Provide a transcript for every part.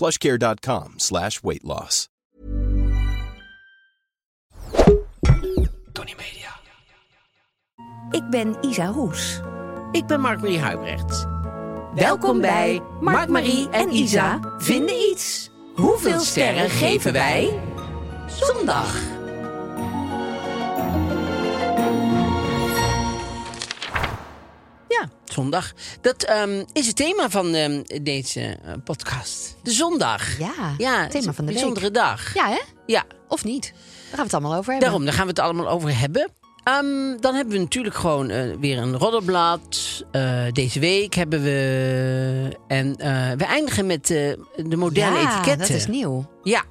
plushcare.com slash weight loss. Tony Media. Ik ben Isa Roes. Ik ben Mark-Marie Huibrecht. Welkom bij Mark, Marie en Isa vinden iets. Hoeveel sterren geven wij? Zondag. Zondag. Dat ehm, is het thema van ehm, deze eh, podcast. De zondag. Ja, ja thema het is van de week. bijzondere dag. Ja, hè? Ja, Of niet? Daar gaan we het allemaal over hebben. daarom, daar gaan we het allemaal over hebben. Ehm, dan hebben we natuurlijk gewoon eh, weer een roddelblad. Eh, deze week hebben we... En we eindigen met de moderne ja, etiketten. dat is nieuw. Ja.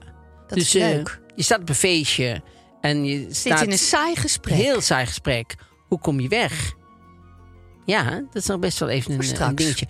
Dat dus is leuk. je staat op een feestje en je Zit staat... in een saai gesprek. Heel saai gesprek. Hoe kom je weg? Ja, dat is nog best wel even een, dingetje.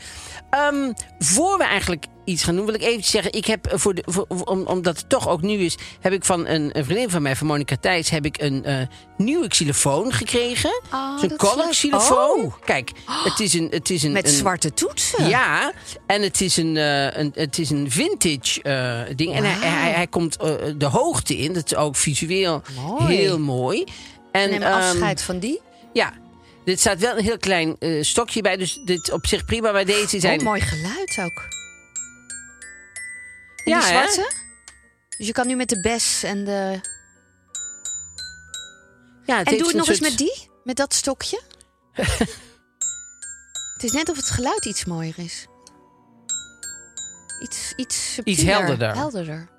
Ehm, voor we eigenlijk iets gaan doen, wil ik even zeggen... Ik heb voor de, voor, om, omdat het toch ook nu is... heb ik van een, een vriendin van mij, van Monica Thijs... heb ik een eh, nieuwe xylofoon gekregen. Oh, leuk. xylofoon. Oh. Kijk, het is een... Het is een Met een, zwarte toetsen. ja, en het is een, eh, een, het is een vintage eh, ding. En hij, hij, hij komt eh, de hoogte in. Dat is ook visueel Mooi. heel mooi. En, Neem ehm, afscheid van die. ja, dit staat wel een heel klein eh, stokje bij. Dus dit op zich prima. Maar deze zijn... Oh, mooi geluid ook. En Ja, die hè? zwarte? Dus je kan nu met de bes en de... Ja, het En doe het nog eens met die? Met dat stokje? het is net of het geluid iets mooier is. Iets, iets, subtieler, helderder. helderder.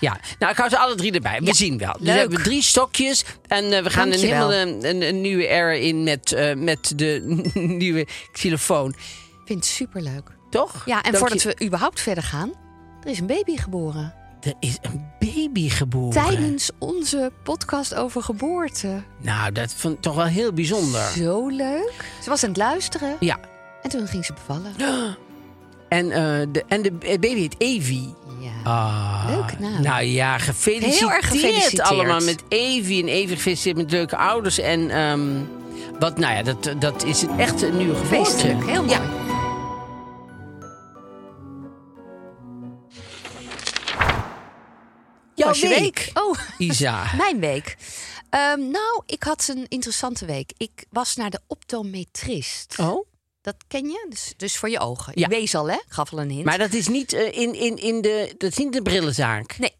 Ja, nou ik hou ze alle drie erbij. We zien wel. Dus we hebben drie stokjes. En eh, we gaan een hele een, een nieuwe era in met, eh, met de nieuwe xylofoon. Ik vind het superleuk. Toch? Ja, en Dank voordat je- we überhaupt verder gaan... Er is een baby geboren. Er is een baby geboren. Tijdens onze podcast over geboorte. Nou, dat vond ik toch wel heel bijzonder. Zo leuk. Ze was aan het luisteren. Ja. En toen ging ze bevallen. En, eh, de, en de baby heet Evie. Ja. Ah, naam. Nou ja, gefeliciteerd, Heel erg gefeliciteerd. allemaal met Evie. En Evie gefeliciteerd met leuke ouders. En ehm, wat, nou ja, dat, dat is echt een nieuwe geboorte. Feestelijk. Heel mooi. Ja. Jouw week, week? Oh, Isa. mijn week. Ehm, nou, ik had een interessante week. Ik was naar de optometrist. Oh, Dat ken je? Dus, dus voor je ogen. Ja. Je wees al, hè? Ik Gaf al een hint. maar dat is niet, eh, in, in, in de, dat is niet de brillenzaak. Nee.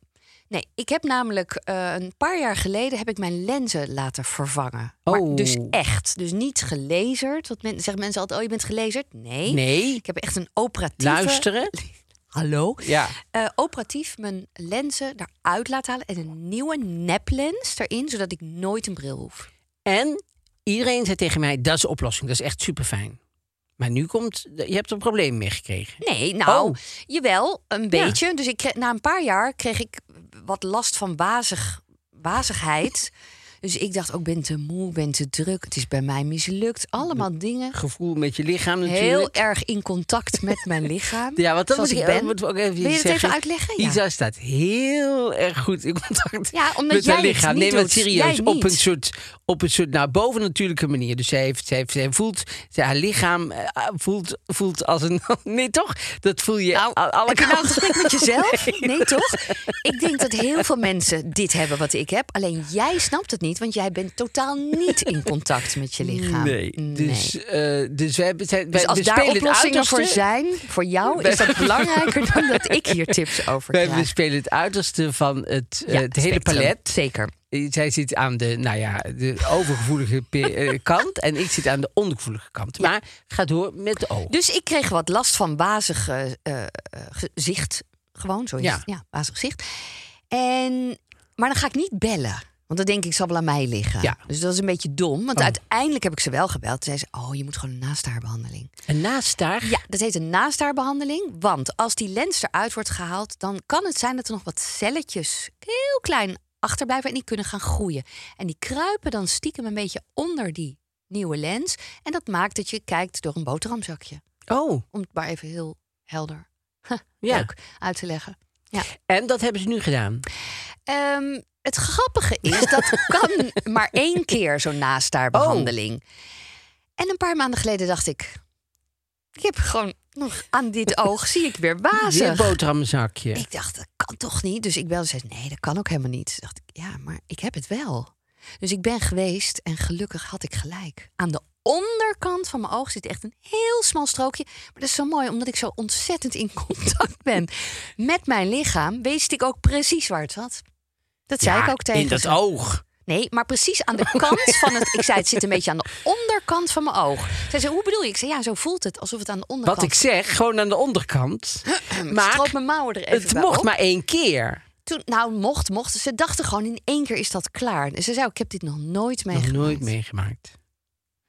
Nee, ik heb namelijk eh, een paar jaar geleden heb ik mijn lenzen laten vervangen. Maar Oh. dus echt. Dus niet gelazerd. Want men, zeggen mensen altijd, oh, je bent gelazerd? Nee. Nee, Ik heb echt een operatieve... luisteren. Hallo? Ja. Eh, operatief mijn lenzen eruit laten halen en een nieuwe neplens erin, zodat ik nooit een bril hoef. En iedereen zei tegen mij, dat is de oplossing. Dat is echt super fijn. Maar nu komt, je hebt een probleem mee gekregen. Nee, nou, Oh. jawel, een beetje. Dus ik kreeg, na een paar jaar kreeg ik wat last van wazig, wazigheid. Dus ik dacht ook, ik ben te moe, ben te druk. Het is bij mij mislukt. Allemaal dingen. Gevoel met je lichaam natuurlijk. Heel erg in contact met mijn lichaam. Ja, want dat moet ik ben. moeten we ook even Wil je het zeggen. even uitleggen? Ja. Isa staat heel erg goed in contact Ja, omdat met jij haar het lichaam. nee, maar serieus. Op een soort, op een soort nou, bovennatuurlijke manier. Dus zij, heeft, zij, heeft, zij voelt, zij, haar lichaam eh, voelt, voelt als een. Nee, toch? Dat voel je Nou, alle heb je nou een kanten. gesprek met jezelf? Nee, toch? Ik denk dat heel veel mensen dit hebben wat ik heb. Alleen jij snapt het niet, niet, want jij bent totaal niet in contact met je lichaam. Nee. Dus, eh, dus we, hebben, wij, Dus als we daar oplossingen voor zijn, voor jou, is dat belangrijker dan dat ik hier tips over krijg. spelen het uiterste van het, eh, het hele spectrum. palet. Zeker. Zij zit aan de, nou ja, de overgevoelige eh, kant en ik zit aan de ondergevoelige kant. Maar ga door met de ogen. Dus ik kreeg wat last van eh, eh, gezicht. Gewoon, zo is Ja. het. Ja, wazig gezicht. En, maar dan ga ik niet bellen. Want dan denk ik, zal wel aan mij liggen. Ja. Dus dat is een beetje dom. Want Oh. uiteindelijk heb ik ze wel gebeld. Toen zei ze, oh, je moet gewoon een naasthaarbehandeling. En naast daar, Ja, dat heet een naasthaarbehandeling. Want als die lens eruit wordt gehaald... dan kan het zijn dat er nog wat celletjes heel klein achterblijven... en die kunnen gaan groeien. En die kruipen dan stiekem een beetje onder die nieuwe lens. En dat maakt dat je kijkt door een boterhamzakje. oh, Om het maar even heel helder Ja. leuk uit te leggen. Ja. en dat hebben ze nu gedaan. Ehm, het grappige is, dat kan maar één keer zo'n naasthaarbehandeling. En een paar maanden geleden dacht ik... Ik heb gewoon nog aan dit oog zie ik weer Weer wazig. boterhammenzakje. Ik dacht, dat kan toch niet? Dus ik belde zei, nee, dat kan ook helemaal niet. Dacht ik, ja, maar ik heb het wel. Dus ik ben geweest en gelukkig had ik gelijk. Aan de onderkant van mijn oog zit echt een heel smal strookje. Maar dat is zo mooi, omdat ik zo ontzettend in contact ben met mijn lichaam... wist ik ook precies waar het zat. Dat zei ik ook tegen In dat ze. oog. Nee, maar precies aan de kant van het... Ik zei, het zit een beetje aan de onderkant van mijn oog. Zij zei, hoe bedoel je? Ik zei, ja, zo voelt het. Alsof het aan de onderkant... Wat ik zeg, gewoon aan de onderkant. Ik maar stroop mijn mouwen er even het bij mocht op. maar één keer. Toen, nou, mocht, mocht. Ze dachten gewoon in één keer is dat klaar. En ze zei, ik heb dit nog nooit Nog meegemaakt. nooit meegemaakt.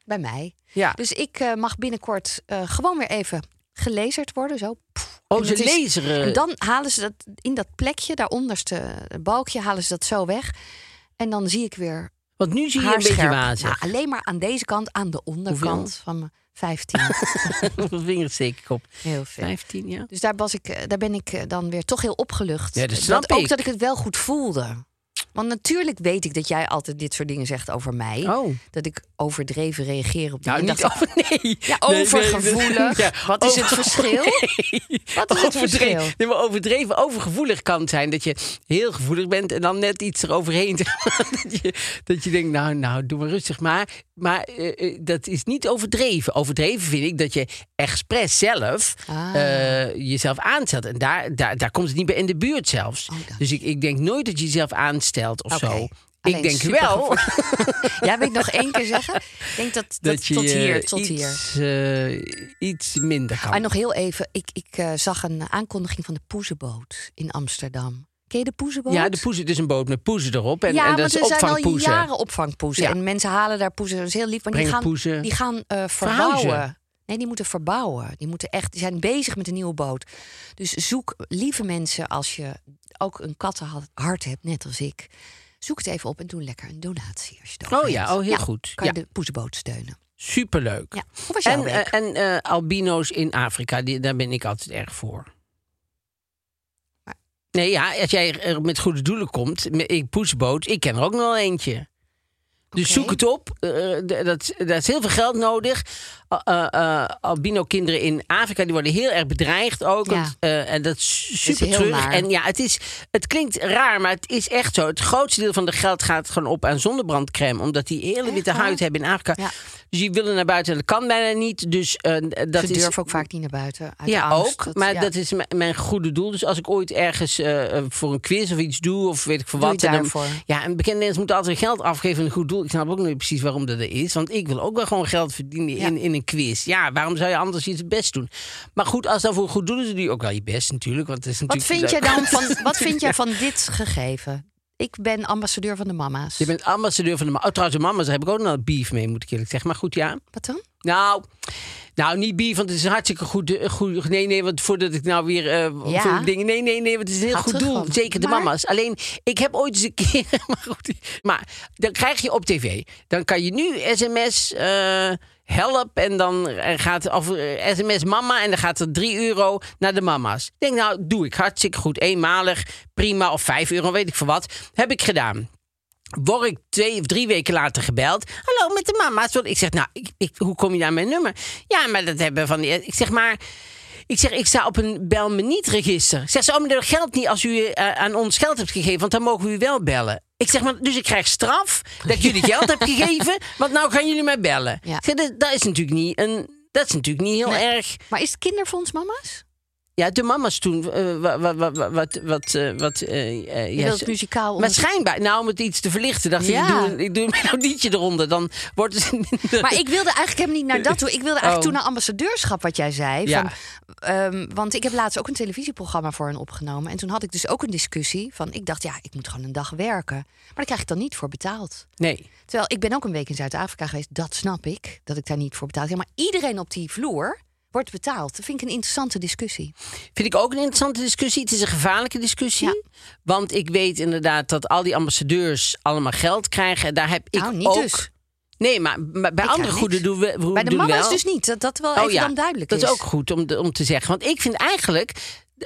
Bij mij. Ja. Dus ik eh, mag binnenkort eh, gewoon weer even gelezerd worden. Zo. Pff. Oh, ze dat laseren. En dan halen ze dat in dat plekje, daaronderste balkje, halen ze dat zo weg. En dan zie ik weer Want nu zie je een beetje wazig. Nou, alleen maar aan deze kant, aan de onderkant van mijn 15. Hoeveel vingers steek ik op? Heel veel. 15, ja. Dus daar, was ik, eh, daar ben ik eh, dan weer toch heel opgelucht. Ja, dat snap ook ik. dat ik het wel goed voelde. Want natuurlijk weet ik dat jij altijd dit soort dingen zegt over mij. Oh. Dat ik overdreven reageer op Nou, dingen. niet Dat- over, nee. Ja, Nee, nee, overgevoelig. ja, Wat is het verschil? Nee. Wat is het Overdreven- verschil? Nee, maar overdreven, overgevoelig kan het zijn dat je heel gevoelig bent en dan net iets eroverheen. dat, je, dat je denkt, nou, nou, doe maar rustig. Maar, maar eh, eh, dat is niet overdreven. Overdreven vind ik dat je expres zelf Ah. eh, jezelf aanstelt. En daar, daar, daar komt het niet bij in de buurt zelfs. Oh, dus ik, ik denk nooit dat je jezelf aanstelt of zo. Alleen ik denk wel Ja, wil ik nog één keer zeggen? Ik denk dat, dat, dat je tot hier, tot hier. iets, eh, iets minder kan. En nog heel even, ik, ik eh, zag een aankondiging van de Poezenboot in Amsterdam. Ken je de Poezenboot? Ja, de poes, het is een boot met poezen erop. En, ja, en dat is er zijn al opvangpoezen. jaren opvangpoezen. Ja. En mensen halen daar poezen. Dat is heel lief. Maar die gaan, poezen. die gaan Verhuizen. verbouwen. Nee, die moeten verbouwen. Die, moeten echt, die zijn bezig met een nieuwe boot. Dus zoek, lieve mensen, als je ook een kattenhart hebt, net als ik. Zoek het even op en doe lekker een donatie. Als je het Oh ja, hebt. oh, heel goed. Kan je Ja. de poezenboot steunen. Superleuk. Ja. Hoe was jouw En, week? eh, en eh, albino's in Afrika, die, daar ben ik altijd erg voor. Maar- Nee, ja, als jij er met goede doelen komt, met ik poesboot, ik ken er ook nog eentje. Dus zoek het op. Eh, d- dat, dat is heel veel geld nodig. Uh, uh, uh, albino-kinderen in Afrika die worden heel erg bedreigd ook. Ja. Uh, en dat is super naar. En ja, het, is, het klinkt raar, maar het is echt zo. Het grootste deel van de geld gaat gewoon op aan zonnebrandcrème. Omdat die hele witte huid hebben in Afrika. Ja. Dus die willen naar buiten en dat kan bijna niet. Dus uh, dat Ze is. durven ook vaak niet naar buiten. Uit Ja, angst. ook. maar ja. dat is mijn goede doel. Dus als ik ooit ergens eh, voor een quiz of iets doe, of weet ik voor wat. dan, ja, en bekende mensen moeten altijd geld afgeven aan een goed doel. Ik snap ook niet precies waarom dat er is. Want ik wil ook wel gewoon geld verdienen Ja. in, in een quiz. Ja, waarom zou je anders iets het best doen? Maar goed, als dat voor een goed doel is, doe je ook wel je best natuurlijk. Want het is Wat natuurlijk vind, jij dan van, wat vind jij van dit gegeven? Ik ben ambassadeur van de mama's. Je bent ambassadeur van de... ma- Oh, trouwens, de mama's, daar heb ik ook nog beef mee, moet ik eerlijk zeggen. Maar goed, ja. Wat dan? Nou, nou, niet beef, want het is een hartstikke goed, eh, goed. Nee, nee, want voordat ik nou weer. eh Ja. voor dingen. Nee, nee, nee, want het is een heel goed doel. Zeker de Maar- mama's. Alleen, ik heb ooit eens een keer. Maar, goed, maar dan krijg je op tv. Dan kan je nu sms. eh, help en dan eh, gaat of eh, sms mama en dan gaat er 3 euro naar de mama's. Ik denk nou, doe ik hartstikke goed, eenmalig, prima of 5 euro, weet ik voor wat. Heb ik gedaan word ik twee of drie weken later gebeld. Hallo, met de mama's. Ik zeg, nou, ik, hoe kom je aan mijn nummer? Ja, maar dat hebben van die... Ik zeg, maar... Ik zeg, ik sta op een bel me niet register. Zeg, ze, oh, maar dat geldt niet als u eh, aan ons geld hebt gegeven, want dan mogen we u wel bellen. Ik zeg maar, dus ik krijg straf dat ik jullie geld heb gegeven, want nou gaan jullie mij bellen. Ja. Ik zeg, dat, dat is natuurlijk niet een, dat is natuurlijk niet heel Nee. erg. Maar is het kinderfonds mama's? Ja, de mama's toen, eh, wat, wat, wat, wat, wat, eh, wat wilt ze- het muzikaal maar schijnbaar, nou om het iets te verlichten, dacht Ja. ik, ik doe, ik doe een melodietje eronder, dan wordt het minder. Maar ik wilde eigenlijk helemaal niet naar dat toe. Ik wilde eigenlijk Oh. toen naar ambassadeurschap, wat jij zei. Ja. Van, ehm, want ik heb laatst ook een televisieprogramma voor hen opgenomen. En toen had ik dus ook een discussie van... ik dacht, ja, ik moet gewoon een dag werken. Maar daar krijg ik dan niet voor betaald. Nee. Terwijl ik ben ook een week in Zuid-Afrika geweest. Dat snap ik, dat ik daar niet voor betaald heb. Maar iedereen op die vloer wordt betaald. Dat vind ik een interessante discussie. Vind ik ook een interessante discussie. Het is een gevaarlijke discussie. Ja. Want ik weet inderdaad dat al die ambassadeurs allemaal geld krijgen. En daar heb ik Nou, niet ook. dus. Nee, maar bij Ik andere goede doen we. Bij de mama's wel. dus niet. Dat, dat wel Oh even ja, dan duidelijk dat is. is ook goed om, om te zeggen. Want ik vind eigenlijk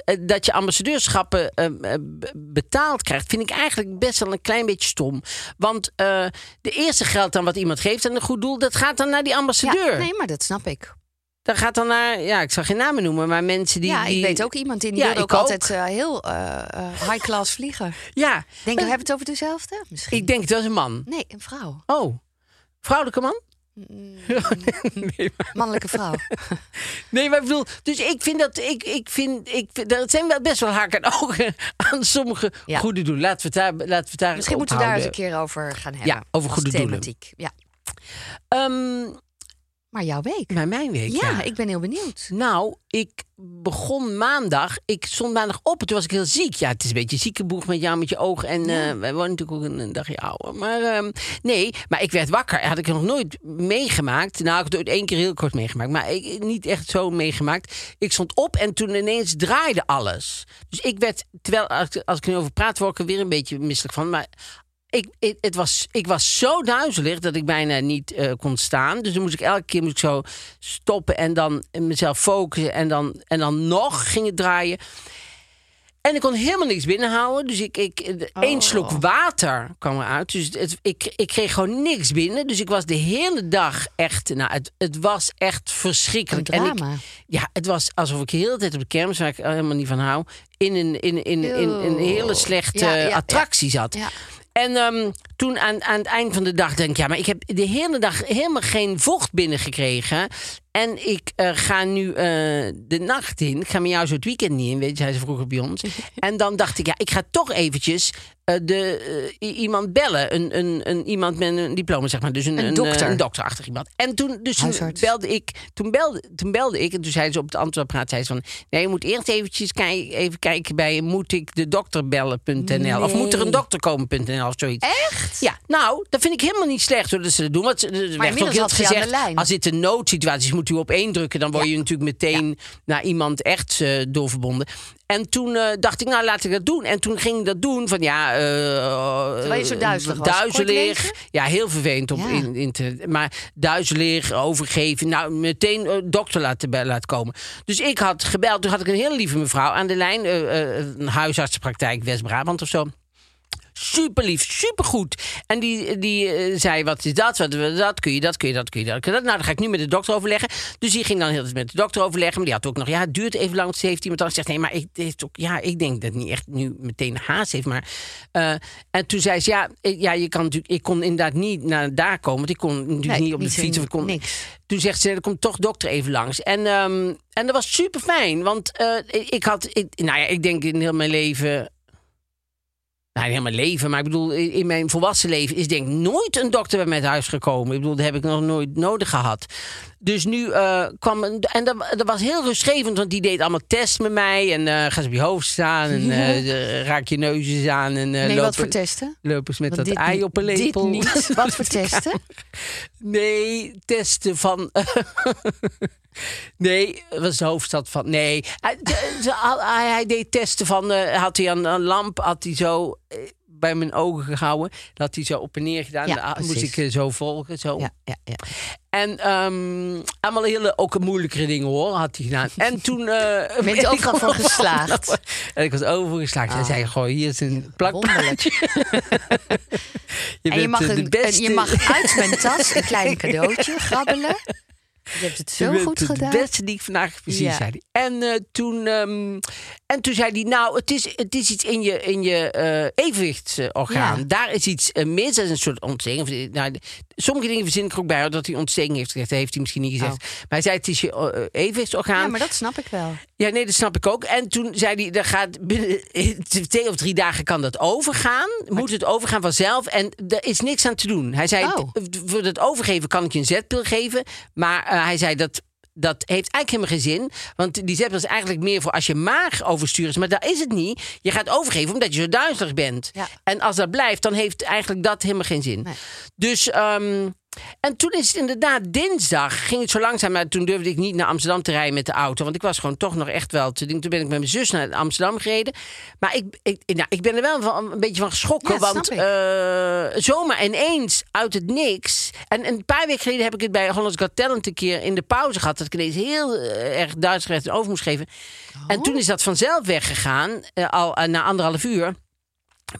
eh, dat je ambassadeurschappen eh, eh, betaald krijgt, vind ik eigenlijk best wel een klein beetje stom. Want de eerste geld dan wat iemand geeft aan een goed doel, dat gaat dan naar die ambassadeur. Ja, nee, maar dat snap ik. Dat gaat dan naar, ja, ik zal geen namen noemen, maar mensen die. ja, die, ik weet ook iemand die, die Ja, wilde ook, altijd eh, heel eh, eh, high class vliegen. Ja, Denk, we hebben het over dezelfde? Misschien. ik denk het was een man. Nee, een vrouw. Oh, vrouwelijke man? Mannelijke vrouw. Nee, maar ik bedoel, dus ik vind dat, ik, ik vind, ik vind, dat zijn wel best wel haken en ogen aan sommige Ja. goede doelen. Laten we daar, laten we daar Misschien moeten we daar eens een keer over gaan hebben. Ja, over goede doelen. thematiek. Ja. Ehm, Maar jouw week? maar mijn week, Ja, ja. ik ben heel benieuwd. Nou, ik begon maandag. Ik stond maandag op en toen was ik heel ziek. Ja, het is een beetje ziekenboeg met jou met je ogen. En eh wij wonen natuurlijk ook een, dagje ouder. Maar ehm, nee, maar ik werd wakker. Had ik nog nooit meegemaakt. Nou, ik heb het één keer heel kort meegemaakt. Maar ik, niet echt zo meegemaakt. Ik stond op en toen ineens draaide alles. Dus ik werd, terwijl als, ik- als ik nu over praat, word ik er weer een beetje misselijk van. Maar ik, ik, het was, ik was zo duizelig dat ik bijna niet eh, kon staan. Dus dan moest ik elke keer moest ik zo stoppen en dan mezelf focussen. En dan, en dan nog ging het draaien. En ik kon helemaal niks binnenhouden. Dus ik, ik, één slok water kwam eruit. Dus het, ik, ik kreeg gewoon niks binnen. Dus ik was de hele dag echt... Nou, het, het was echt verschrikkelijk. En ik- ja, het was alsof ik de hele tijd op de kermis, waar ik helemaal niet van hou... in een, in, in, in, een hele slechte Ja, ja, ja. attractie zat. Ja. En ehm, toen aan, aan het eind van de dag denk ik, ja, maar ik heb de hele dag helemaal geen vocht binnengekregen. En ik eh, ga nu eh, de nacht in. Ik ga met jou zo het weekend niet in, weet je, zei ze vroeger bij ons. en dan dacht ik, ja, ik ga toch eventjes eh, de, iemand bellen. Een, een, een, iemand met een diploma, zeg maar. Dus een, Een een, dokter. een dokterachtig iemand. En toen, dus toen belde ik, toen belde, toen belde ik, en toen zei ze op het antwoordapparaat, zei ze van, nee, je moet eerst eventjes even kijken bij moet ik de dokter bellen.nl of moet er een dokter komen.nl of zoiets. Echt? Ja, nou, dat vind ik helemaal niet slecht hoor, dat ze dat doen. Want er werd ook heel gezegd, als dit een noodsituatie is, moet u op één drukken. Dan word je natuurlijk meteen naar iemand echt eh, doorverbonden. En toen eh, dacht ik, nou laat ik dat doen. En toen ging ik dat doen van ja... eh Terwijl je zo duizelig was. Duizelig. Ja, heel vervelend op Ja. in, internet. Maar duizelig, overgeven. Nou, meteen dokter laten, laten komen. Dus ik had gebeld. Toen had ik een hele lieve mevrouw aan de lijn. een huisartsenpraktijk West-Brabant of zo. Super lief, super goed. En die, die eh, zei: Wat is dat? Wat, dat kun je, dat kun je, dat kun je, dat kun je. dat. Nou, dan ga ik nu met de dokter overleggen. Dus die ging dan heel tijd met de dokter overleggen. Maar die had ook nog: Ja, het duurt even lang. Ze heeft iemand dan gezegd: Nee, maar ik, heeft ook, ja, ik denk dat het niet echt nu meteen haast heeft. Maar, eh, en toen zei ze: Ja, ik, ja je kan ik kon inderdaad niet naar daar komen. Want ik kon natuurlijk Nee, niet op de fiets. Of ik kon, niks. toen zegt ze, er komt toch dokter even langs. En, ehm, en dat was super fijn. Want eh, ik, ik had, ik, nou ja, ik denk in heel mijn leven. Nou, in mijn leven, maar ik bedoel, in mijn volwassen leven is denk ik nooit een dokter bij mij huis gekomen. Ik bedoel, dat heb ik nog nooit nodig gehad. Dus nu eh, kwam een, en dat, dat was heel rustgevend, want die deed allemaal tests met mij. En eh ga ze op je hoofd staan en eh, raak je neus eens aan. En, Nee, lopen, wat voor testen? Lopen ze met Want dat ei niet- op een lepel. Dit niet. Wat voor testen? Nee, testen van. nee, was de hoofdstad van. Nee, hij, deed testen van. eh, had hij een, een lamp, had hij zo eh, bij mijn ogen gehouden. Dat had hij zo op en neer gedaan. Ja, Daar moest ik eh, zo volgen. Zo. Ja, ja, ja. En ehm, allemaal hele ook moeilijkere dingen hoor, had hij gedaan. En toen. Ben je overal voor geslaagd? En ik was overal geslaagd. Hij zei: Goh, hier is een plakplaatje. je En je mag, een, en je mag uit mijn tas een klein cadeautje grabbelen. Je hebt het zo goed het gedaan. beste die ik vandaag precies Ja. zei hij. En, eh, toen, ehm, en toen zei hij, nou, het is, het is iets in je, in je eh, evenwichtsorgaan. Ja. Daar is iets eh, mis, dat is een soort ontsteking. Nou, de- sommige dingen verzin ik ook bij, dat hij ontsteking heeft gezegd. Dat heeft hij misschien niet gezegd. Maar hij zei, het is je eh, evenwichtsorgaan. Oh. Ja, maar dat snap ik wel. Ja, nee, dat snap ik ook. En toen zei hij, er gaat binnen twee of drie dagen kan dat overgaan. Moet het overgaan vanzelf. En er is niks aan te doen. Hij zei, Oh. "D- voor het overgeven kan ik je een zetpil geven. Maar eh, hij zei, dat, dat heeft eigenlijk helemaal geen zin. Want die zetpil is eigenlijk meer voor als je maag overstuur is. Maar dat is het niet. Je gaat overgeven omdat je zo duizelig bent. Ja. En als dat blijft, dan heeft eigenlijk dat helemaal geen zin. Nee. Dus... ehm, en toen is het inderdaad dinsdag, ging het zo langzaam, maar toen durfde ik niet naar Amsterdam te rijden met de auto. Want ik was gewoon toch nog echt wel te. Toen ben ik met mijn zus naar Amsterdam gereden. Maar ik, ik, nou, ik ben er wel van, een beetje van geschrokken. Ja, want eh, zomaar ineens uit het niks. En een paar weken geleden heb ik het bij Hollands Got Talent een keer in de pauze gehad. Dat ik ineens heel eh, erg Duits recht over moest geven. En toen is dat vanzelf weggegaan, eh, al na anderhalf uur.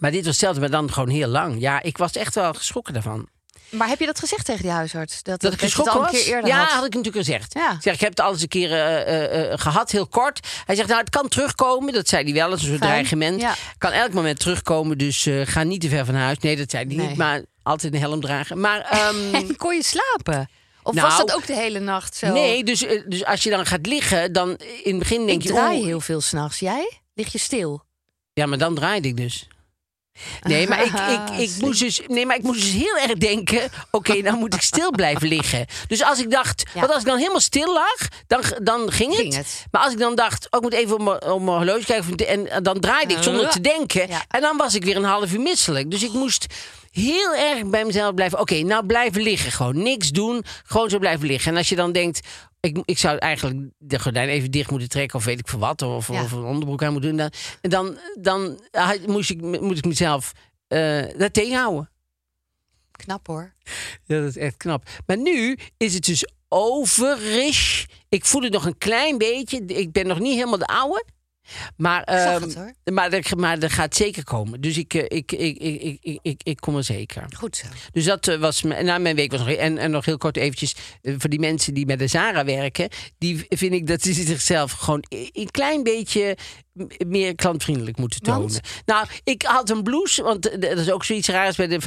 Maar dit was hetzelfde, maar dan gewoon heel lang. Ja, ik was echt wel geschrokken daarvan. Maar heb je dat gezegd tegen die huisarts? Dat, Dat ik geschrokken was? keer eerder ja, had? had ik natuurlijk gezegd. Ja. Ik zeg, ik heb het al eens een keer eh, eh, eh, gehad, heel kort. Hij zegt, nou, het kan terugkomen. Dat zei hij wel, als een soort Fijn. dreigement. Ja. Kan elk moment terugkomen, dus ga niet te ver van huis. Nee, dat zei hij Nee. niet, maar altijd een helm dragen. Maar ehm, En kon je slapen? Of Nou, was dat ook de hele nacht zo? nee, dus, dus als je dan gaat liggen, dan in het begin denk ik je... draai oeh, heel veel s'nachts. Jij? Lig je stil? Ja, maar dan draaide ik dus. Nee, maar ik, ik, ik, Slim. moest dus, nee, maar ik moest dus heel erg denken... oké, nou moet ik stil blijven liggen. Dus als ik dacht... Ja. Want als ik dan helemaal stil lag, dan, dan ging, Ging het. het. Maar als ik dan dacht... oh, ik moet even op mijn, op mijn horloge kijken... en dan draaide ik zonder te denken. Ja. En dan was ik weer een half uur misselijk. Dus ik moest heel erg bij mezelf blijven... oké, nou blijven liggen. Gewoon niks doen. Gewoon zo blijven liggen. En als je dan denkt... Ik, ik zou eigenlijk de gordijn even dicht moeten trekken... of weet ik veel wat. Of, Ja. of een onderbroek aan moeten doen. Dan, en dan, dan ah, moest ik, moet ik mezelf eh dat tegenhouden. Knap hoor. Ja, dat is echt knap. Maar nu is het dus overish. Ik voel het nog een klein beetje. Ik ben nog niet helemaal de oude. Maar, ehm, het, hoor. maar, er, maar er gaat zeker komen. Dus ik, eh, ik, ik, ik, ik, ik, ik, kom er zeker. Goed zo. Dus dat eh, was nou, mijn week was nog en, en nog heel kort eventjes eh, voor die mensen die met de Zara werken, die vind ik dat ze zichzelf gewoon een klein beetje meer klantvriendelijk moeten tonen. Want? Nou, ik had een blouse, want eh, dat is ook zoiets raars bij de,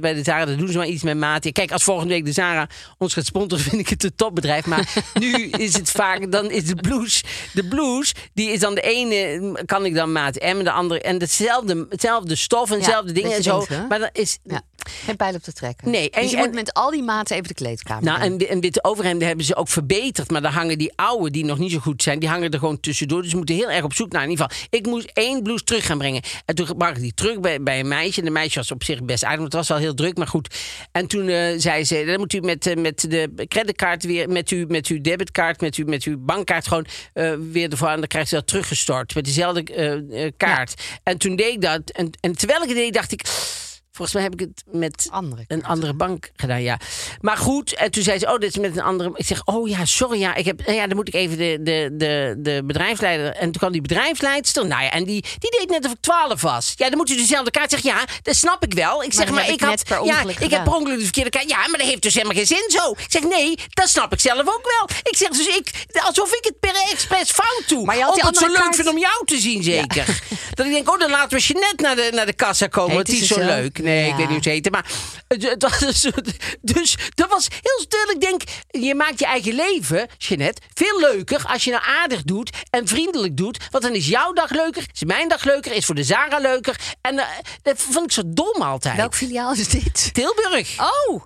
bij de Zara. Dat doen ze maar iets met maat. Kijk, als volgende week de Zara ons gaat sponsoren, vind ik het een topbedrijf. Maar nu is het vaak, dan is de blouse, de blouse, die is dan de ene, kan ik dan maat M, de andere, en hetzelfde, hetzelfde stof en Ja, hetzelfde dingen en zo. denkt, maar dan is, Ja. Geen pijl op te trekken. Nee, en- dus je en- moet met al die maten even de kleedkamer Nou, en, en witte overhemden hebben ze ook verbeterd. Maar daar hangen die oude, die nog niet zo goed zijn, die hangen er gewoon tussendoor. Dus we moeten heel erg op zoek naar. In ieder geval, ik moest één blouse terug gaan brengen. En toen bracht ik die terug bij, bij een meisje. En de meisje was op zich best aardig, want het was wel heel druk, maar goed. En toen eh, zei ze, dan moet u met, eh, met de creditcard weer, met, u, met uw debitkaart, met, u, met uw bankkaart gewoon eh, weer ervoor aan. Dan krijgt ze dat teruggestort met dezelfde kaart. En toen deed ik dat. En, en terwijl ik het deed, dacht ik... Volgens mij heb ik het met Andere een andere bank gedaan, ja. Maar goed, en toen zei ze, oh, dit is met een andere... Ik zeg, oh ja, sorry, ja, ik heb, nou ja dan moet ik even de, de, de, de bedrijfsleider... En toen kwam die bedrijfsleidster, nou ja, en die, die deed net of ik 12 was. Ja, dan moet u dezelfde kaart zeggen, ja, dat snap ik wel. Ik zeg, maar, ik ik had, per ja, ik heb per ongeluk de verkeerde kaart. Ja, maar dat heeft dus helemaal geen zin zo. Ik zeg, nee, dat snap ik zelf ook wel. Ik zeg, dus ik, alsof ik het per expres fout doe. Maar je had die het zo leuk vind om jou te zien, zeker. Dat ik denk, oh, dan laten we Jeanette naar de, naar de kassa komen, want die is zo zo? leuk. Nee, ik weet niet hoe ze heet. Maar het, het was dus dat was heel stil. Ik denk, je maakt je eigen leven, Jeanette, veel leuker als je nou aardig doet en vriendelijk doet. Want dan is jouw dag leuker, is mijn dag leuker, is voor de Zara leuker. En eh, dat vond ik zo dom altijd. Welk filiaal is dit? Tilburg. Oh!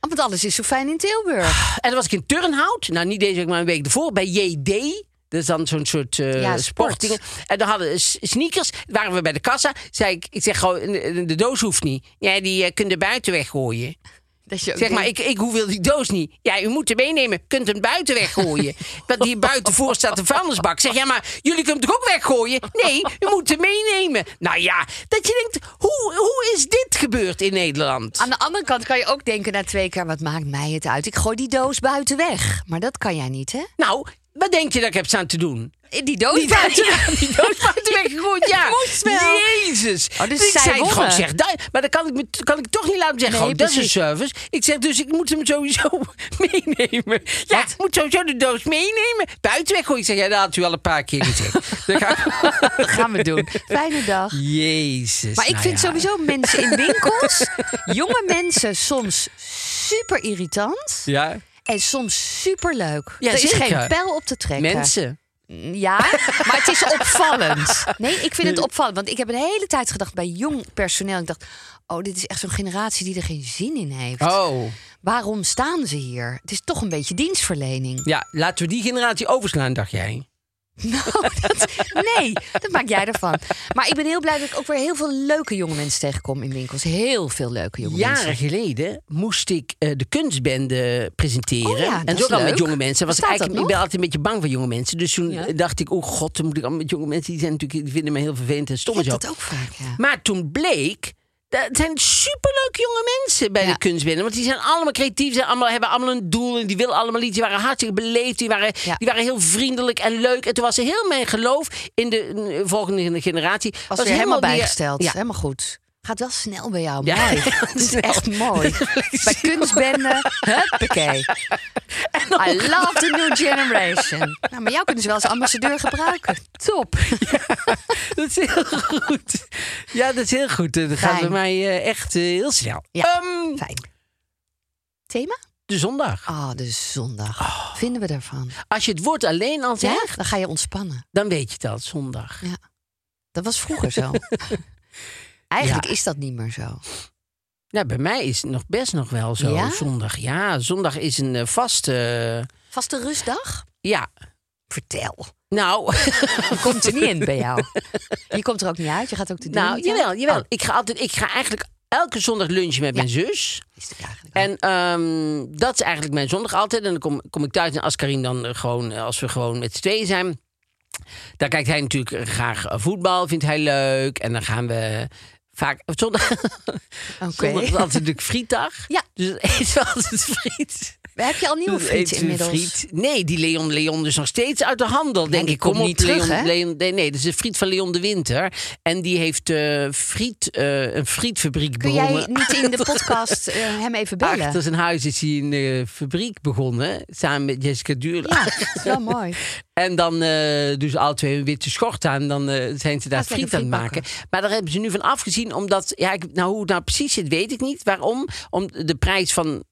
Oh, want alles is zo fijn in Tilburg. En dan was ik in Turnhout. Nou, niet deze week, maar een week ervoor. Bij JD. Dat is dan zo'n soort Ja, sportdingen. En dan hadden we sneakers. Waren we bij de kassa. Zei ik, ik zeg gewoon, de, doos hoeft niet. Ja, die eh, kunt er buiten weggooien. Dat je Zeg maar, denkt, ik, ik hoef die doos niet. Ja, u moet hem meenemen. Kunt hem buiten weggooien. Want hier buiten voor staat een vuilnisbak. Zeg, ja, maar jullie kunnen hem toch ook weggooien? Nee, u moet hem meenemen. Nou ja, dat je denkt, hoe, hoe is dit gebeurd in Nederland? Aan de andere kant kan je ook denken na twee keer... wat maakt mij het uit? Ik gooi die doos buiten weg. Maar dat kan jij niet, hè? Nou, wat denk je dat ik heb staan te doen? Die doos Die doos, die doos buiten weggegooid, ja. Moest wel. Jezus. Oh, dus ik zei gewoon, zeg, dat, maar dan kan ik, me, kan ik toch niet laten zeggen. Nee, gewoon, dat is een service. Ik zeg dus, ik moet hem sowieso meenemen. Ja, ik moet sowieso de doos meenemen. Buiten weg. Ik zeg, ja, dat had u al een paar keer gezegd. Dat gaan we doen. Fijne dag. Jezus. Maar ik nou vind ja. sowieso mensen in winkels, jonge mensen soms super irritant Ja, en soms super leuk. Ja, er is zeker. geen pijl op te trekken. mensen. Ja, maar het is opvallend. Nee, ik vind het opvallend. Want ik heb een hele tijd gedacht bij jong personeel. Ik dacht, oh, dit is echt zo'n generatie die er geen zin in heeft. Oh. Waarom staan ze hier? Het is toch een beetje dienstverlening. Ja, laten we die generatie overslaan, dacht jij. Nou, dat, nee, dat maak jij ervan. Maar ik ben heel blij dat ik ook weer heel veel leuke jonge mensen tegenkom in winkels. Heel veel leuke jonge Jaren mensen. geleden moest ik eh, de kunstbende presenteren. Oh ja, en zo al met jonge mensen. Was ik, eigenlijk, ik ben altijd een beetje bang voor jonge mensen. Dus toen Ja. dacht ik, oh god, dan moet ik allemaal met jonge mensen. Die, zijn natuurlijk, die vinden me heel vervelend en stom zo. dat ook vaak, ja. Maar toen bleek. Dat zijn superleuke jonge mensen bij Ja. de kunstbende. Want die zijn allemaal creatief, zijn allemaal, hebben allemaal een doel. En die willen allemaal iets. Die waren hartstikke beleefd. Die waren, Ja. die waren heel vriendelijk en leuk. En toen was er heel mijn geloof in de volgende generatie. Was weer helemaal bijgesteld. Ja. Helemaal goed. Gaat wel snel bij jou. Ja, Mooi. Dat is snel. echt mooi. bij kunstbende, huppakee. I love the new generation. Nou, maar jou kunnen ze wel als ambassadeur gebruiken. Top. Dat is heel goed. Ja, dat is heel goed. Dat gaat bij mij eh, echt eh, heel snel. Ja. Ehm, Fijn. Thema? de zondag. Ah, de zondag. Vinden we daarvan? Als je het woord alleen al Ja? zegt, Dan ga je ontspannen. dan weet je het al, zondag. Ja. Dat was vroeger zo. Eigenlijk Ja. is dat niet meer zo. Ja, bij mij is het nog best nog wel zo, Ja? zondag. Ja, zondag is een eh, vaste... Vaste rustdag? ja, Vertel. nou... Komt er niet in bij jou. Je komt er ook niet uit. Je gaat ook de deur nou, jawel, jawel. Oh, Ik, ga altijd, ik ga eigenlijk elke zondag lunchen met mijn zus. al. En ehm, dat is eigenlijk mijn zondag altijd. En dan kom, kom ik thuis en als Karim dan eh, gewoon, eh, als we gewoon met z'n tweeën zijn. Dan kijkt hij natuurlijk graag eh, voetbal, vindt hij leuk. En dan gaan we vaak. Zondag, Oké. zondag is altijd natuurlijk frietdag. Ja. Dus eten we altijd friet. Heb je al nieuwe friet inmiddels? friet. Nee, die Leon Leon is nog steeds uit de handel. Denk ik. Kom niet terug, Leon, hè? Leon, nee, nee, dat is de friet van Leon de Winter. En die heeft eh, friet, eh, een frietfabriek Kun jij begonnen. niet in de podcast eh, hem even bellen? Achter zijn huis is hij een fabriek begonnen. Samen met Jessica Duurla. Ja, dat is wel mooi. En dan doen ze alle twee een witte schort aan. Dan zijn ze daar friet aan het maken. Maar daar hebben ze nu van afgezien. Omdat, ja, ik, nou, hoe het nou precies zit, weet ik niet. Waarom? Om de prijs van...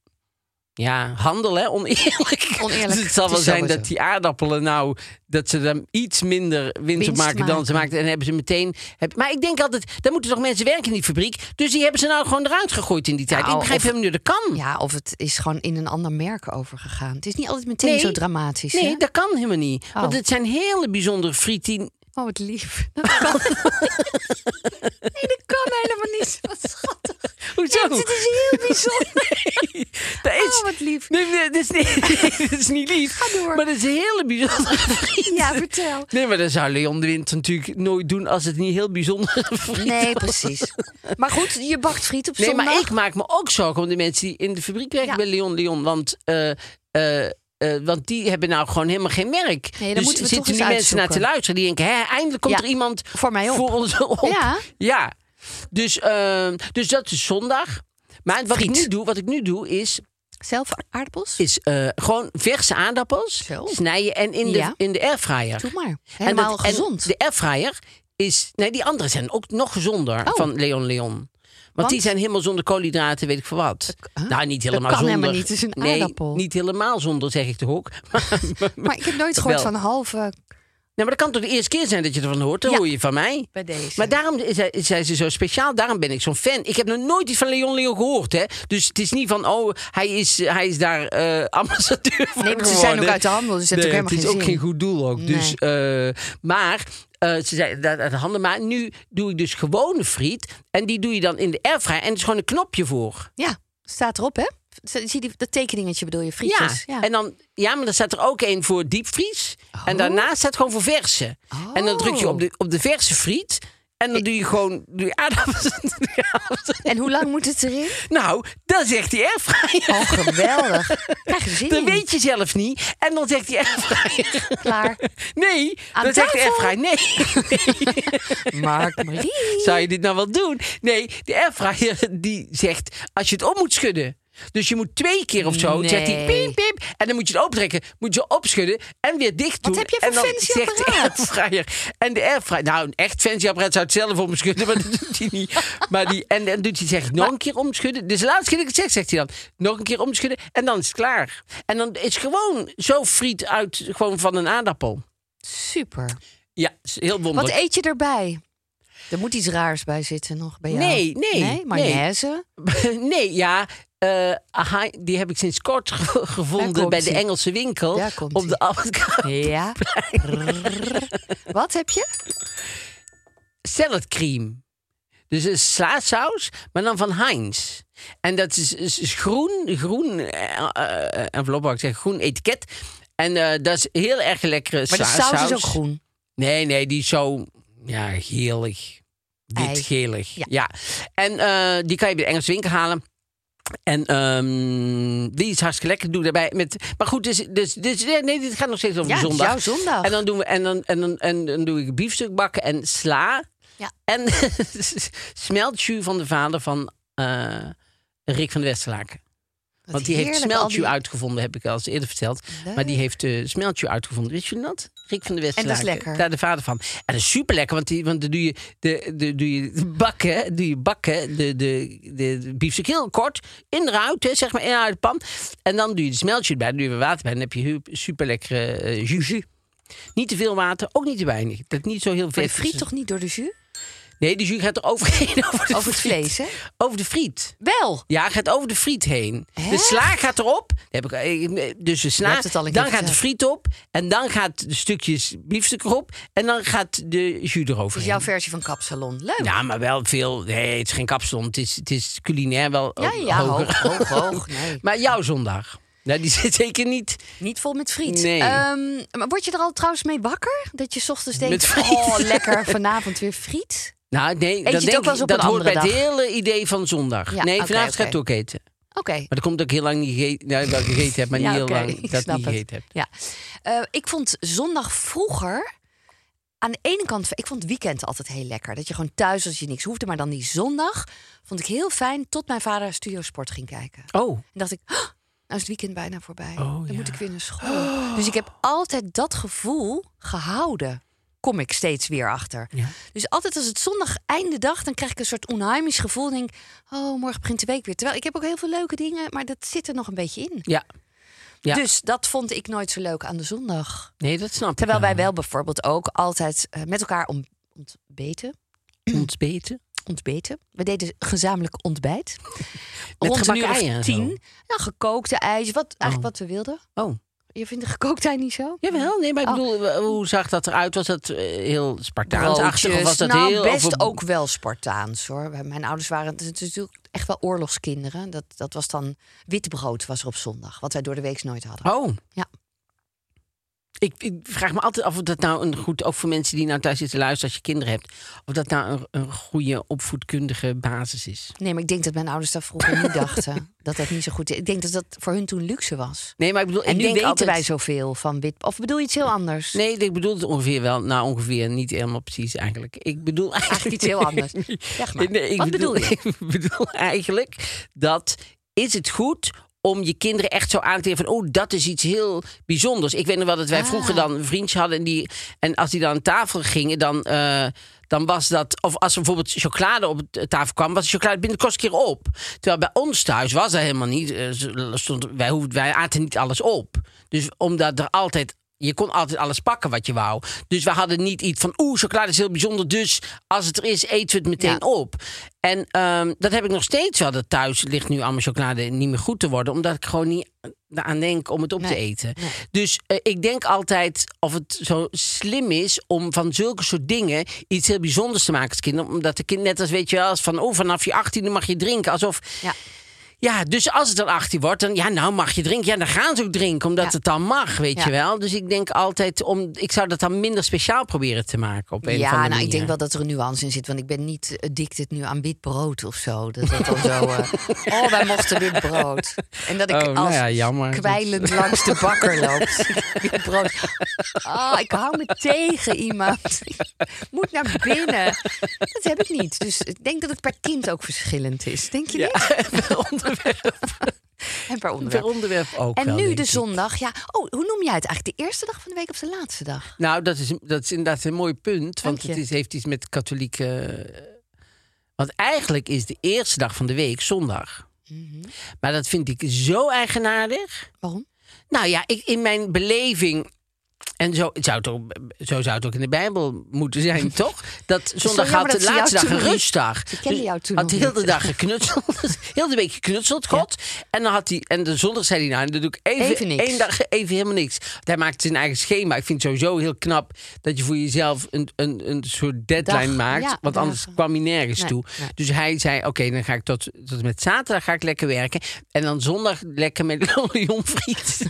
Ja, handel, hè? Oneerlijk. Oneerlijk. Dus het zal wel zijn dat die aardappelen nou... dat ze dan iets minder winst, op maken dan ze maakten. En hebben ze meteen... Heb, maar ik denk altijd, daar moeten toch mensen werken in die fabriek. Dus die hebben ze nou gewoon eruit gegooid in die tijd. Nou, ik begrijp helemaal niet, dat kan. Ja, of het is gewoon in een ander merk overgegaan. Het is niet altijd meteen Nee. zo dramatisch. Nee, hè? dat kan helemaal niet. Want Oh. het zijn hele bijzondere friet die... Oh, wat lief. Dat kan. nee, dat kan helemaal niet. Wat schattig. Hoezo? Ja, het is heel bijzonder. Nee, dat is... Oh, wat lief. Nee, nee, dat is niet, nee, dat is niet lief. Ga door. Maar dat is een hele bijzondere vriend. Ja, vertel. Nee, maar dat zou Leon de Winter natuurlijk nooit doen als het niet heel bijzondere vriend Nee, was. precies. Maar goed, je bakt friet op Nee, zondag. maar ik maak me ook zorgen om de mensen die in de fabriek werken Ja. bij Leon Leon. Want, eh, eh, want die hebben nou gewoon helemaal geen merk. dan dus moeten we zitten nu eens mensen naar te luisteren. Die denken, hè, eindelijk komt Ja, er iemand voor mij op. Voor ons op. Ja. Ja. Dus, eh, dus dat is zondag. Maar wat ik, nu doe, wat ik nu doe is... Zelf aardappels? is eh, gewoon verse aardappels Zo. snijden en in de, Ja. in de airfryer. Doe maar. En Helemaal en gezond. de airfryer is... Nee, die andere zijn ook nog gezonder Oh. van Leon Leon. Want, die zijn helemaal zonder koolhydraten, weet ik veel wat. huh? Nou, niet Dat helemaal kan zonder. helemaal niet, het is een nee, aardappel. niet helemaal zonder, zeg ik toch ook. Maar, Maar ik heb nooit gehoord Wel. van halve Nee, maar dat kan toch de eerste keer zijn dat je ervan hoort? Dan Ja. hoor je van mij. bij deze. Maar daarom is zijn ze zo speciaal. Daarom ben ik zo'n fan. Ik heb nog nooit iets van Leon Leon gehoord. Hè? Dus het is niet van, oh, hij is, hij is daar eh, ambassadeur van Nee, maar ze zijn ook uit de handel, dus het Nee, ook het helemaal is geen ook geen goed doel ook. Dus, eh, maar eh, ze zei dat uit de handen. Maar nu doe ik dus gewone friet. En die doe je dan in de airfryer. En er is gewoon een knopje voor. Ja, staat erop, hè? Zie je die, dat tekeningetje bedoel je, frietjes? Ja. En dan, ja, maar dan staat er ook een voor diepvries. En daarnaast staat gewoon voor verse. En dan druk je op de, op de verse friet. En dan doe je gewoon doe je aardappels. En hoe lang moet het erin? Nou, dan zegt die airfryer. Oh, geweldig. Krijg je zin Dat weet je zelf niet. En dan zegt die airfryer. Klaar. Nee, Aan dan zegt de airfryer nee. Mark Marie. Zou je dit nou wel doen? Nee, de airfryer die zegt als je het om moet schudden. Dus je moet twee keer of zo, zegt hij Nee. piep, piep. En dan moet je het opentrekken, moet je opschudden en weer dicht doen. Wat heb je voor en dan fancy zegt de apparaat? airfryer. En de airfryer, nou een echt fancy apparaat zou het zelf omschudden, maar dat doet hij niet. Maar die, en dan doet hij, zegt nog een keer omschudden. Dus de laatste keer dat ik het zeg, zegt hij dan nog een keer omschudden en dan is het klaar. En dan is gewoon zo friet uit gewoon van een aardappel. Super. Ja, heel Wat wonderlijk. eet je erbij? Er moet iets raars bij zitten nog bij jou. Nee, nee, Nee, nee. mayonaise? nee, ja. Eh, die heb ik sinds kort ge- gevonden bij de. Engelse winkel. Daar komt op de Ja. Wat heb je? salad cream. Dus een slaasaus, maar dan van Heinz. En dat is, is, is groen, groen eh, envelop, ik zeggen, groen etiket. En dat is heel erg lekkere Maar de slaasaus. saus is ook groen. Nee, nee, die is zo ja, gelig. Ei. Wit-gelig. Ja. Ja. En die kan je bij de Engelse winkel halen. En ehm, die is hartstikke lekker. Doe daarbij met. Maar goed, dus, dus, dus nee, dit gaat nog steeds over Ja, zondag. jouw zondag. En dan doen we en dan en dan en dan doe ik biefstuk bakken en sla. Ja. En smeltjus van de vader van eh, Rick van de Westerlaken. Wat Want die heeft die- uitgevonden, heb ik al eens eerder verteld. Maar die heeft uh, smeltjus uitgevonden. Wist je dat? Rick van de En dat is Westerlaken. lekker. Daar de vader van. En dat is super lekker, want, die, want dan doe je, de, de, doe je bakken, doe je bakken de, de, de, de biefstuk heel kort in eruit, hè, zeg maar, in uit de pan. En dan doe je de smeltje erbij, dan doe je water bij. Dan heb je super lekkere uh, jus. Niet te veel water, ook niet te weinig. Dat niet zo heel Maar vet. je friet toch niet door de jus? Nee, de jus gaat er overheen. Over, de Over het friet. vlees, hè? Over de friet. Wel. Ja, gaat over de friet heen. Hè? De sla gaat erop. Heb ik, eh, dus de sla, dan gaat de friet op. En dan gaat de stukjes biefstuk erop. En dan gaat de jus erover. Dus jouw versie van kapsalon. Leuk. Ja, maar wel veel. Nee, het is geen kapsalon. Het is, het is culinair wel Ja, eh, hoog, hoog, hoog. Nee. Maar jouw zondag. Nou, die zit zeker niet. Niet vol met friet. Nee. Ehm, maar word je er al trouwens mee wakker? Dat je 's ochtends denkt, oh lekker, vanavond weer friet? Nou, nee, dat, denk ook wel eens ik, op dat een hoort bij het hele idee van zondag. Ja, nee, oké, vanavond ga ik oké. het ook eten. Oké. Maar dat komt ook heel lang niet gegeten. Nou, wel gegeten heb, maar niet heel lang ik dat niet gegeten heb. Ja. Eh, ik vond zondag vroeger... Aan de ene kant, ik vond het weekend altijd heel lekker. Dat je gewoon thuis, als je niks hoefde. Maar dan die zondag vond ik heel fijn... tot mijn vader Studio Sport ging kijken. Oh, En dacht ik, "Ah, nou is het weekend bijna voorbij. Oh, dan ja. moet ik weer naar school. Dus ik heb altijd dat gevoel gehouden. Kom ik steeds weer achter. Ja. Dus altijd als het zondag einde dag, dan krijg ik een soort onheimisch gevoel. Denk, oh, morgen begint de week weer. Terwijl ik heb ook heel veel leuke dingen, maar dat zit er nog een beetje in. ja. Ja. Dus dat vond ik nooit zo leuk aan de zondag. Nee, dat snap Terwijl ik wij wel bijvoorbeeld ook altijd eh, met elkaar om, ontbeten. Ontbeten. ontbeten. We deden gezamenlijk ontbijt. Met Rond een uur tien. Nou, gekookte ijs. Wat, eigenlijk Oh. wat we wilden. Oh. Je vindt de gekookte ei niet zo? Jawel, nee, maar ik Oh. bedoel, hoe zag dat eruit? Was dat eh, heel Spartaansachtig of was dat nou, heel... best ook wel Spartaans hoor. Mijn ouders waren het is natuurlijk echt wel oorlogskinderen. Dat, dat was dan witbrood was er op zondag. Wat wij door de week nooit hadden. Oh. Ja. Ik, ik vraag me altijd af of dat nou een goed, ook voor mensen die nou thuis zitten luisteren als je kinderen hebt, of dat nou een, een goede opvoedkundige basis is. Nee, maar ik denk dat mijn ouders daar vroeger niet dachten. Dat dat niet zo goed is. Ik denk dat dat voor hun toen luxe was. Nee, maar ik bedoel, En ik nu denk weten altijd, wij zoveel van wit. Of bedoel je iets heel anders? Nee, ik bedoel het ongeveer wel. Nou, ongeveer niet helemaal precies eigenlijk. Ik bedoel eigenlijk, Eigenlijk iets heel anders. Zeg maar. Nee, ik Wat bedoel je? Ik bedoel eigenlijk dat is het goed om je kinderen echt zo aan te geven van oh dat is iets heel bijzonders. Ik weet nog wel dat wij Ah. vroeger dan een vriendje hadden en die en als die dan aan tafel gingen dan eh, dan was dat of als er bijvoorbeeld chocolade op de tafel kwam was de chocolade binnen de kortste keer op. Terwijl bij ons thuis was dat helemaal niet. Eh, stond, wij hoefden wij aten niet alles op. Dus omdat er altijd je kon altijd alles pakken wat je wou. Dus we hadden niet iets van, oeh, chocolade is heel bijzonder. Dus als het er is, eten we het meteen Ja. op. En ehm, dat heb ik nog steeds wel. Dat thuis ligt nu allemaal chocolade niet meer goed te worden. Omdat ik gewoon niet aan denk om het op te Nee, eten. Dus eh, ik denk altijd of het zo slim is om van zulke soort dingen iets heel bijzonders te maken als kind. Omdat de kind net als weet je wel, als van oh, vanaf je 18e mag je drinken. Alsof Ja. Ja, dus als het dan 18 wordt, dan ja, nou mag je drinken. Ja, dan gaan ze ook drinken, omdat Ja. het dan mag, weet Ja. je wel. Dus ik denk altijd, om, ik zou dat dan minder speciaal proberen te maken op een of Ja, nou, manier. ik denk wel dat er een nuance in zit. Want ik ben niet addicted nu aan wit brood of zo. Dat dat dan zo... eh, oh, wij mochten wit brood. En dat ik Oh, nou als ja, jammer. kwijlend langs de bakker loop. wit brood. Ah, ik hou me tegen iemand. Ik moet naar binnen. Dat heb ik niet. Dus ik denk dat het per kind ook verschillend is. Denk je Ja, niet? onderwerp, En per per onderwerp. onderwerp ook En wel, nu de zondag. Ja, oh, hoe noem jij het eigenlijk? De eerste dag van de week of de laatste dag? Nou, dat is, dat is inderdaad een mooi punt. Want het is, heeft iets met katholieke... Want eigenlijk is de eerste dag van de week zondag. Mhm. Maar dat vind ik zo eigenaardig. Waarom? Nou ja, ik, in mijn beleving. En zo zou, het ook, zo zou het ook in de Bijbel moeten zijn, toch? Dat zondag had de laatste dag een rustdag. Jou toen had nog de dag geknutseld. heel de week geknutseld, God. En dan had hij. En de zondag zei hij nou, dan doe ik even, één dag even helemaal niks. Hij maakt zijn eigen schema. Ik vind het sowieso heel knap dat je voor jezelf een, een, een soort deadline maakt. want anders kwam hij nergens toe. Dus hij zei: Oké, dan ga ik tot, tot met zaterdag ga ik lekker werken. En dan zondag lekker met Leon Friet.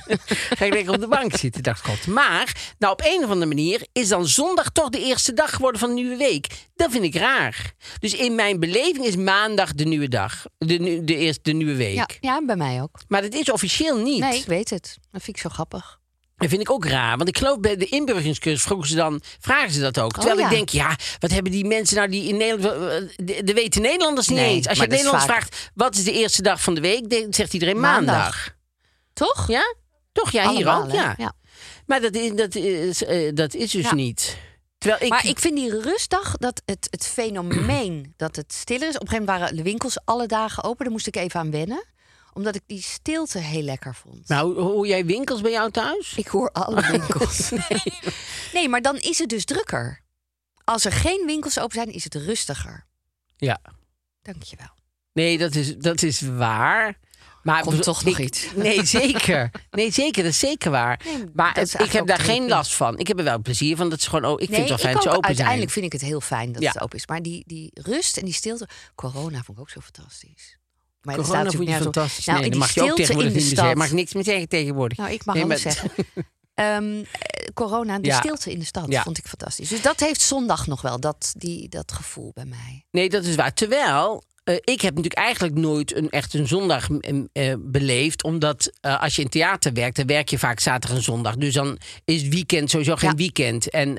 ga ik lekker op de bank zitten, dacht God. Maar, nou op een of andere manier is dan zondag toch de eerste dag geworden van de nieuwe week. Dat vind ik raar. Dus in mijn beleving is maandag de nieuwe dag. De, de, eerste, de nieuwe week. Ja, ja, bij mij ook. Maar dat is officieel niet. Nee, ik weet het. Dat vind ik zo grappig. Dat vind ik ook raar. Want ik geloof bij de inburgeringscursus vroegen ze dan, vragen ze dat ook. Terwijl Oh, ja. ik denk, ja, wat hebben die mensen nou die in Nederland. eh, de, de weten Nederlanders niet Nee, eens. Als je Nederlands vaak- vraagt, wat is de eerste dag van de week? Dan zegt iedereen maandag. Maandag. Toch? Ja? Toch? Ja, hier ook. hè? Ja. ja. Maar dat is, dat is, eh, dat is dus Ja. niet. Terwijl ik. Maar ik vind die rustdag, dat het, het fenomeen dat het stiller is. Op een gegeven moment waren de winkels alle dagen open. Daar moest ik even aan wennen. Omdat ik die stilte heel lekker vond. Nou, hoor jij winkels bij jou thuis? Ik hoor alle winkels. nee. nee, maar dan is het dus drukker. Als er geen winkels open zijn, is het rustiger. Ja. Dankjewel. Nee, dat is, dat is waar. Maar Komt toch nog ik- iets. Nee, zeker. Nee, zeker. Dat is zeker waar. Nee, maar het- ik heb daar geen last van. Ik heb er wel plezier van. Dat is gewoon, oh, ik vind het wel fijn dat ze open Uiteindelijk zijn. vind ik het heel fijn dat Ja. het open is. Maar die, die rust en die stilte. Corona vond ik ook zo fantastisch. Maar dat Corona staat vond je nergens op. fantastisch. Nou, nee, die mag je ook stilte tegenwoordig in de niet meer mag niks meer zeggen tegenwoordig. Nou, ik mag Nee, zeggen. Ehm, eh, corona, de Ja. stilte in de stad Ja. vond ik fantastisch. Dus dat heeft zondag nog wel, dat, die, dat gevoel bij mij. Nee, dat is waar. Terwijl, eh, ik heb natuurlijk eigenlijk nooit een, echt een zondag eh, beleefd. Omdat eh, als je in theater werkt, dan werk je vaak zaterdag en zondag. Dus dan is weekend sowieso geen Ja. weekend. En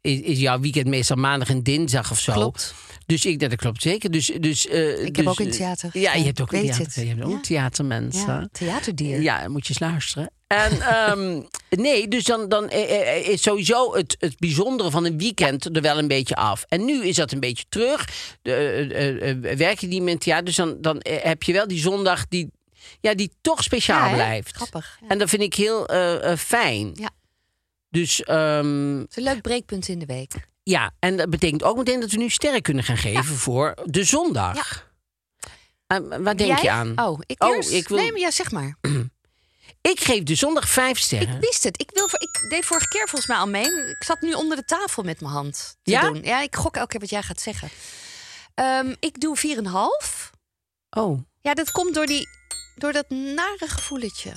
is, is jouw weekend meestal maandag en dinsdag of zo. Klopt. Dus ik, dat klopt zeker. Dus, dus, eh, heb dus, ook in theater Ja, je hebt ook in theater. het. Je hebt ook Ja. een theatermens. Ja, theaterdier. Ja, dan moet je eens luisteren. En ehm, nee, dus dan, dan eh, eh, is sowieso het, het bijzondere van een weekend er wel een beetje af. En nu is dat een beetje terug. De, eh, eh, eh, werk je niet met ja, dus dan, dan eh, heb je wel die zondag die, ja, die toch speciaal Ja, blijft. Grappig. Ja. En dat vind ik heel eh, eh, fijn. Ja. Dus ehm, Het is een leuk breekpunt in de week. ja, en dat betekent ook meteen dat we nu sterren kunnen gaan geven voor de zondag. Eh, waar denk Jij? je aan? Oh, ik Oh, ik wil- Nee, maar ja, zeg maar. Ik geef de zondag vijf sterren. Ik wist het. Ik, wil, ik deed vorige keer volgens mij al mee. Ik zat nu onder de tafel met mijn hand te Ja? doen. Ja, ik gok elke keer wat jij gaat zeggen. Ehm, ik doe 4,5. Oh, Ja, dat komt door, die, door dat nare gevoeletje.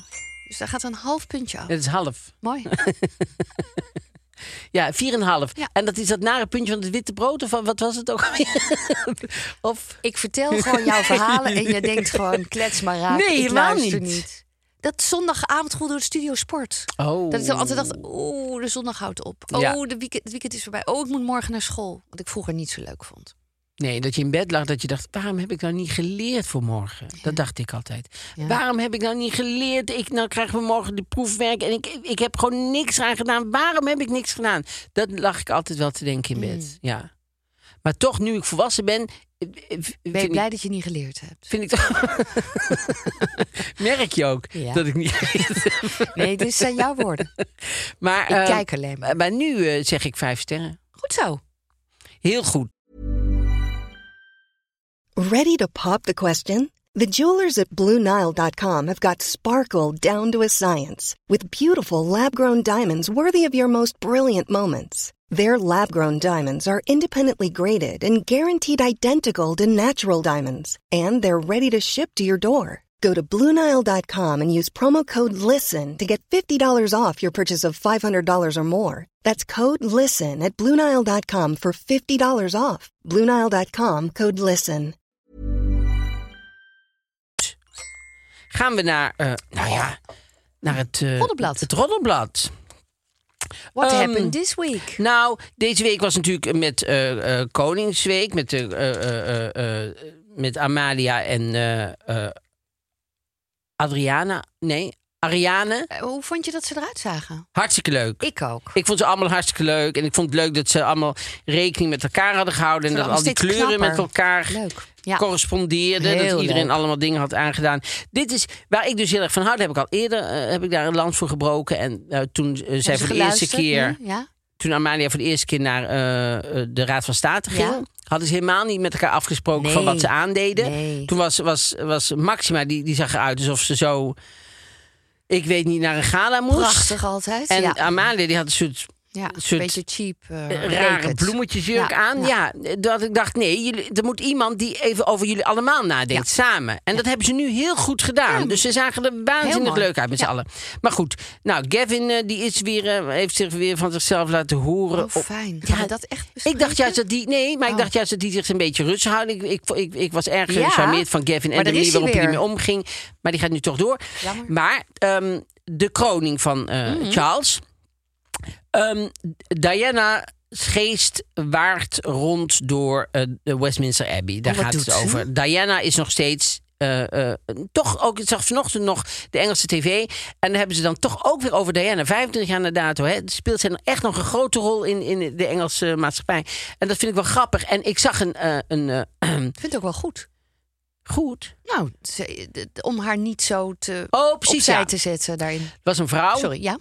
Dus daar gaat een half puntje af. dat is half. Mooi. Ja, 4,5. Ja. En dat is dat nare puntje van het witte brood? Of wat was het ook alweer? of... Ik vertel gewoon jouw verhalen en je denkt gewoon klets maar raak. Nee, helemaal niet. niet. Dat zondagavondgevoel door de Studio Sport. Oh. Dat ik dan altijd dacht, oeh, de zondag houdt op. Oh, Ja. de weekend, het weekend is voorbij. Oh, ik moet morgen naar school. Wat ik vroeger niet zo leuk vond. Nee, dat je in bed lag dat je dacht... waarom heb ik nou niet geleerd voor morgen? Dat dacht ik altijd. Ja. Waarom heb ik nou niet geleerd? Ik, nou krijgen we morgen de proefwerk en ik, ik heb gewoon niks aan gedaan. Waarom heb ik niks gedaan? Dat lag ik altijd wel te denken in bed, Mm. ja. Maar toch, nu ik volwassen ben... Ben je blij ik, dat je niet geleerd hebt? vind ik toch- Merk je ook Ja. dat ik niet geleerd heb. Nee, dit zijn jouw woorden. Maar, Ik eh, kijk alleen maar. maar nu eh, zeg ik vijf sterren. Goed zo. Heel goed. Ready to pop the question? The jewelers at BlueNile.com have got sparkle down to a science with beautiful lab grown diamonds worthy of your most brilliant moments. Their lab grown diamonds are independently graded and guaranteed identical to natural diamonds, and they're ready to ship to your door. Go to Bluenile.com and use promo code LISTEN to get $50 off your purchase of $500 or more. That's code LISTEN at Bluenile.com for $50 off. Bluenile.com code LISTEN. Gaan we naar, eh, nou ja, naar het, eh, Roddelblad. het Roddelblad. What Ehm, happened this week? Nou, deze week was natuurlijk met eh, eh, Koningsweek, met, de, eh, met Amalia en Adriana. Nee, Ariane. Hoe vond je dat ze eruit zagen? Hartstikke leuk. Ik ook. Ik vond ze allemaal hartstikke leuk. En ik vond het leuk dat ze allemaal rekening met elkaar hadden gehouden. En dat al die kleuren knapper. met elkaar Leuk. Ja. Heel dat iedereen leuk. allemaal dingen had aangedaan. Dit is waar ik dus heel erg van houd. Heb ik al eerder eh, heb ik daar een lans voor gebroken. En eh, toen eh, zij voor de eerste keer... nu? Ja? Toen Amalia voor de eerste keer naar de Raad van State ging... Ja. hadden ze helemaal niet met elkaar afgesproken Nee. van wat ze aandeden. Nee. Toen was, was, was Maxima, die, die zag eruit alsof ze zo... Ik weet niet, naar een gala moest. Prachtig altijd. En ja. Amalia die had een soort ja, een soort beetje cheap. eh, rare bloemetjesjurk Ja, aan. ja. Ja. dat ik dacht, nee, jullie, er moet iemand die even over jullie allemaal nadenkt, samen. En dat hebben ze nu heel goed gedaan. Dus ze zagen er waanzinnig leuk uit met z'n allen. Maar goed, nou, Gavin eh, die is weer, eh, heeft zich weer van zichzelf laten horen. Oh, Op- fijn. Ja, dat echt ik dacht juist dat die, nee, maar ik Oh. dacht juist dat die zich een beetje rustig houden. Ik, ik, ik, ik was erg gecharmeerd van Gavin en de manier waarop hij ermee omging. Maar die gaat nu toch door. Jammer. Maar ehm, de kroning van Mhm. Charles. Ehm, Diana geest waart rond door eh, de Westminster Abbey. Daar Oh, gaat het ze? over. Diana is nog steeds. eh, eh, toch ook, ik zag vanochtend nog de Engelse tv. En dan hebben ze dan toch ook weer over Diana. 25 jaar na dato. Hè, speelt zij echt nog een grote rol in, in de Engelse maatschappij. En dat vind ik wel grappig. En ik zag een. een Ik vind het ook wel goed. goed. Nou, ze- om haar niet zo te Oh, precies. opzij Ja. te zetten daarin. Het was een vrouw. Sorry, ja.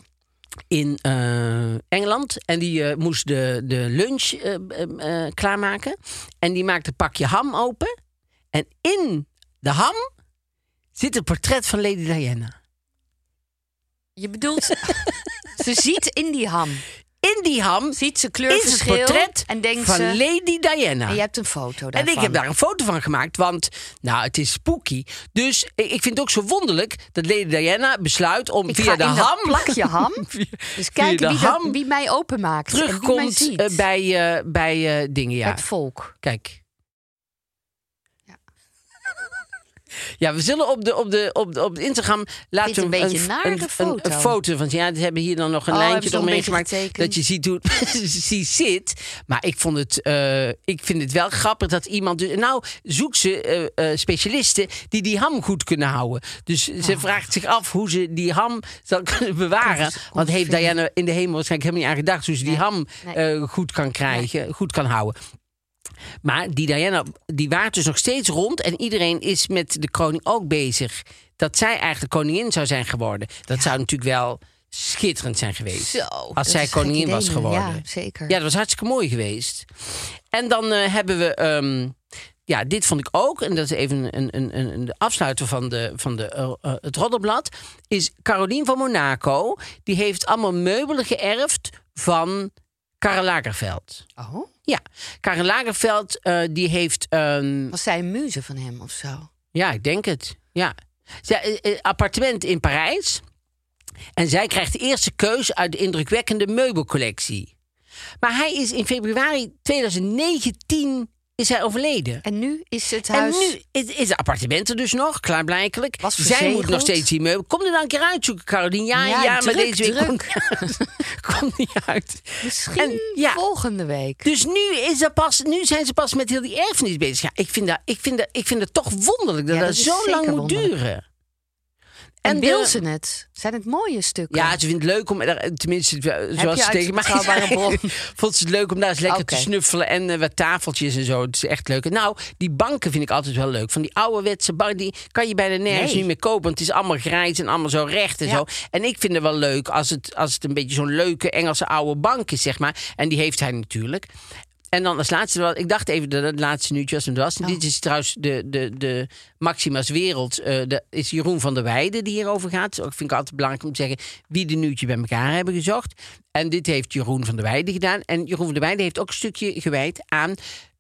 In eh, Engeland. En die eh, moest de, de lunch eh, klaarmaken. En die maakte een pakje ham open. En in de ham zit het portret van Lady Diana. Je bedoelt, ze ziet in die ham, In die ham ziet ze is het kleurverschil portret en denkt van ze... Lady Diana. En je hebt een foto En daarvan. ik heb daar een foto van gemaakt, want nou, het is spooky. Dus ik vind het ook zo wonderlijk dat Lady Diana besluit om Ik via de ham... plakje ham. via- Dus kijken de wie, dat- ham wie mij openmaakt. en wie mij terugkomt ziet. eh, bij, eh, bij eh, dingen. Ja. Het volk. Kijk. Ja. Ja, we zullen op de, op de, op de, op de Instagram laten we een een, een, foto. een foto van. Ja, ze hebben hier dan nog een Oh, lijntje ze nog een doorheen beetje gemaakt. getekend? Dat je ziet hoe het precies zit. Maar ik vond het, eh, ik vind het wel grappig dat iemand. Dus, nou, zoek ze eh, eh, specialisten die die ham goed kunnen houden. Dus Oh. ze vraagt zich af hoe ze die ham zal kunnen bewaren. Want heeft Diana in de hemel waarschijnlijk helemaal niet aan gedacht hoe ze die Nee. ham Nee. goed kan krijgen, goed kan houden. Maar die Diana, die waart dus nog steeds rond. En iedereen is met de koning ook bezig. Dat zij eigenlijk koningin zou zijn geworden. Dat zou natuurlijk wel schitterend zijn geweest. Zo, als zij koningin was geworden. Ja, zeker. Ja, dat was hartstikke mooi geweest. En dan eh, hebben we. ehm, ja, dit vond ik ook. En dat is even een, een, een, de afsluiter van, de, van de, eh, eh, het Roddelblad. Is Caroline van Monaco. Die heeft allemaal meubelen geërfd van Karel Lagerfeld. Oh, Ja, Karel Lagerfeld eh, die heeft... ehm, was zij een muze van hem of zo? ja, ik denk het. Ja. Zij, eh, eh, appartement in Parijs. En zij krijgt de eerste keus uit de indrukwekkende meubelcollectie. Maar hij is in februari 2019 is hij overleden. En nu is het En huis... nu is, is de appartementen dus nog, klaarblijkelijk. Was Zij moet nog steeds die meubel. Kom er dan een keer uitzoeken, Caroline. Ja, ja, Ja, maar druk, deze week komt komt niet uit. Misschien En, ja. volgende week. Dus nu, is er pas, nu zijn ze pas met heel die erfenis bezig. Ja, ik, vind dat, ik, vind dat, ik vind het toch wonderlijk dat Ja, dat, zo lang moet wonderlijk. duren. En, de- wil ze het? Zijn het mooie stukken? Ja, ze vindt het leuk om, er- tenminste, zoals ze tegen mij zei, vond ze het leuk om daar eens lekker te snuffelen en eh, wat tafeltjes en zo. Het is echt leuk. Nou, die banken vind ik altijd wel leuk. Van die ouderwetse banken, die kan je bijna nergens Nee. niet meer kopen. Want het is allemaal grijs en allemaal zo recht en Ja. zo. En ik vind het wel leuk als het, als het een beetje zo'n leuke Engelse oude bank is, zeg maar. En die heeft hij natuurlijk. En dan als laatste, ik dacht even dat het laatste nieuwtje was. En was. Oh. Dit is trouwens de, de, de Maxima's Wereld. de, is Jeroen van der Weijden die hierover gaat. Ook vind ik altijd belangrijk om te zeggen wie de nieuwtje bij elkaar hebben gezocht. En dit heeft Jeroen van der Weijden gedaan. En Jeroen van der Weijden heeft ook een stukje gewijd aan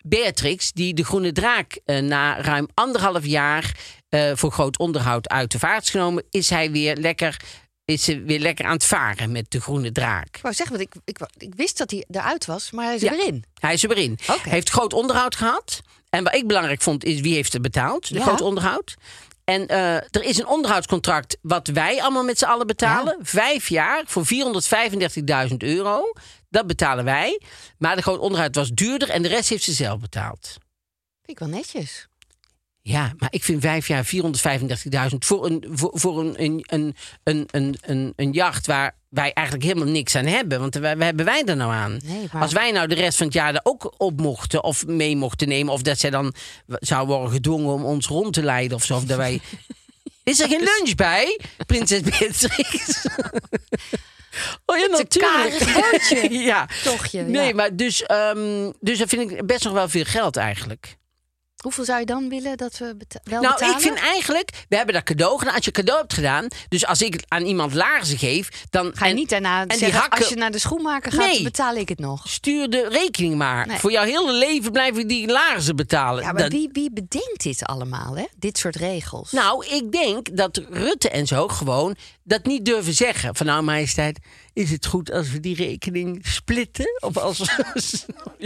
Beatrix, die de Groene Draak eh, na ruim anderhalf jaar eh, voor groot onderhoud uit de vaart is genomen, is hij weer lekker, is ze weer lekker aan het varen met de Groene Draak. Ik wou zeggen, want ik, ik, ik wist dat hij eruit was, maar hij is Ja. er weer in. Hij is er weer in. Oké. Heeft groot onderhoud gehad. En wat ik belangrijk vond, is wie heeft het betaald? De Ja. groot onderhoud. En eh, er is een onderhoudscontract wat wij allemaal met z'n allen betalen. Vijf jaar voor 435.000 euro. Dat betalen wij. Maar de groot onderhoud was duurder en de rest heeft ze zelf betaald. Vind ik wel netjes. Ja, maar ik vind vijf jaar 435.000 voor een, voor, voor een, een, een, een, een, een, een jacht waar wij eigenlijk helemaal niks aan hebben. Want waar, waar hebben wij er nou aan? Nee, maar- Als wij nou de rest van het jaar er ook op mochten of mee mochten nemen... of dat zij dan zou worden gedwongen om ons rond te leiden of zo. Of dat wij... Is er geen lunch bij, prinses Beatrix? Oh ja, natuurlijk. ja. Tochtje, Nee, ja. maar dus, ehm, dus dat vind ik best nog wel veel geld eigenlijk. Hoeveel zou je dan willen dat we beta- wel Nou, betalen? ik vind eigenlijk, we hebben dat cadeau gedaan. Als je cadeau hebt gedaan, dus als ik aan iemand laarzen geef, dan Ga je en- niet daarna en die zeggen, hakken- als je naar de schoenmaker gaat, Nee. betaal ik het nog. stuur de rekening maar. Nee. Voor jouw hele leven blijven die laarzen betalen. Ja, maar Dat- wie, wie bedenkt dit allemaal, hè? Dit soort regels. Nou, ik denk dat Rutte en zo gewoon dat niet durven zeggen. Van nou, majesteit, is het goed als we die rekening splitten? Of als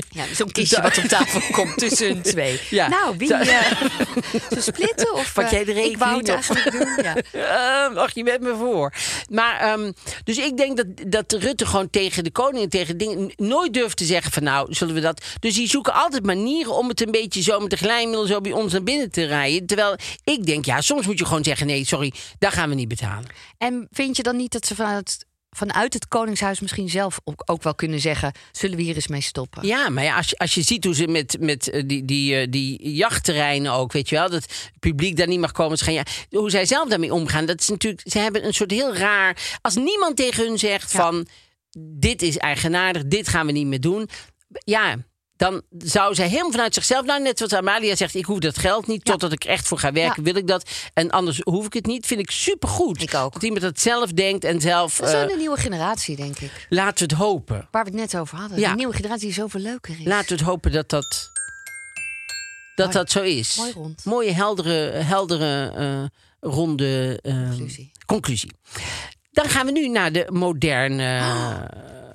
ja, Zo'n kistje wat op tafel komt tussen twee. Ja. Nou, wie... Zo- eh ze splitten of... Pak eh, jij de Ik wou het rekening eigenlijk doen, ja. Eh, mag je met me voor. Maar, ehm, dus ik denk dat, dat Rutte gewoon tegen de koning en tegen dingen nooit durft te zeggen van nou, zullen we dat. Dus die zoeken altijd manieren om het een beetje zo met de glijmiddel zo bij ons naar binnen te rijden. Terwijl ik denk, ja, soms moet je gewoon zeggen nee, sorry, daar gaan we niet betalen. En vind je dan niet dat ze vanuit, vanuit het Koningshuis misschien zelf ook, ook wel kunnen zeggen... zullen we hier eens mee stoppen? Ja, maar ja, als, je, als je ziet hoe ze met, met eh, die, die, eh, die jachtterreinen ook, weet je wel, dat het publiek daar niet mag komen. Gaan, ja, hoe zij zelf daarmee omgaan, dat is natuurlijk, ze hebben een soort heel raar. Als niemand tegen hun zegt van, dit is eigenaardig, dit gaan we niet meer doen. Ja, dan zou zij helemaal vanuit zichzelf, nou net wat Amalia zegt, ik hoef dat geld niet, totdat ik echt voor ga werken, Ja. wil ik dat. En anders hoef ik het niet, vind ik supergoed. Ik ook. Dat iemand dat zelf denkt en zelf, Dat is wel een nieuwe generatie, denk ik. laten we het hopen. Waar we het net over hadden. Ja. Een nieuwe generatie die zoveel leuker is. Laten we het hopen dat dat, dat, Mooi. dat zo is. Mooi rond. Mooie, heldere, heldere eh, ronde eh, Conclusie. conclusie. Dan gaan we nu naar de moderne, Oh,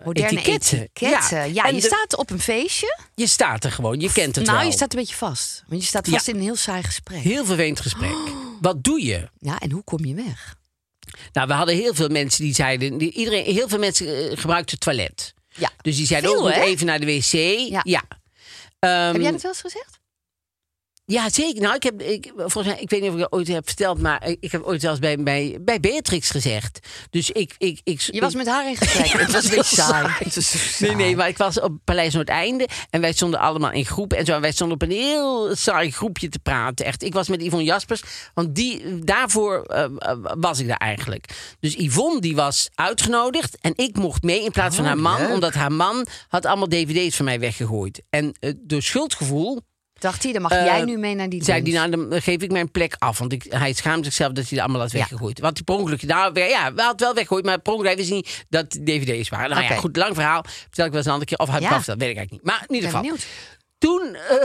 Moderne etiketten. etiketten. Ja, En je de- staat op een feestje. je staat er gewoon, je kent het nou, wel. je staat een beetje vast. Want je staat Ja. vast in een heel saai gesprek. Heel vervelend gesprek. Wat doe je? Ja, en hoe kom je weg? Nou, we hadden heel veel mensen die zeiden... Die, iedereen, heel veel mensen eh, gebruikten het toilet. Ja. Dus die zeiden ook, hè? even naar de wc. Ja. Ja. Ehm, Heb jij dat wel eens gezegd? Ja, zeker. Nou, ik heb, ik, volgens mij, ik weet niet of ik dat ooit heb verteld, maar ik heb ooit zelfs bij, bij, bij Beatrix gezegd. Dus ik, ik, ik, Je was met haar in gesprek. het was een beetje saai. Het was zo Nee, saai. nee, maar ik was op Paleis Noordeinde en wij stonden allemaal in groepen en zo. En wij stonden op een heel saai groepje te praten. Echt, ik was met Yvonne Jaspers, want die, daarvoor eh, eh, was ik daar eigenlijk. Dus Yvonne die was uitgenodigd en ik mocht mee in plaats van haar man, omdat haar man had allemaal dvd's van mij weggegooid. En eh, door schuldgevoel Dacht hij, dan mag Eh, jij nu mee naar die zei nou, dan geef ik mijn plek af. Want ik, hij schaamt zichzelf dat hij dat allemaal had Ja. weggegooid. Want die per ongeluk, nou ja, we had wel weggegooid, maar per ongeluk wist hij niet dat het dvd's waren. Nou ja, goed, lang verhaal. Vertel ik wel eens een andere keer. Of ik Ja. verteld, weet ik eigenlijk niet. Maar in ieder geval. benieuwd. Toen eh,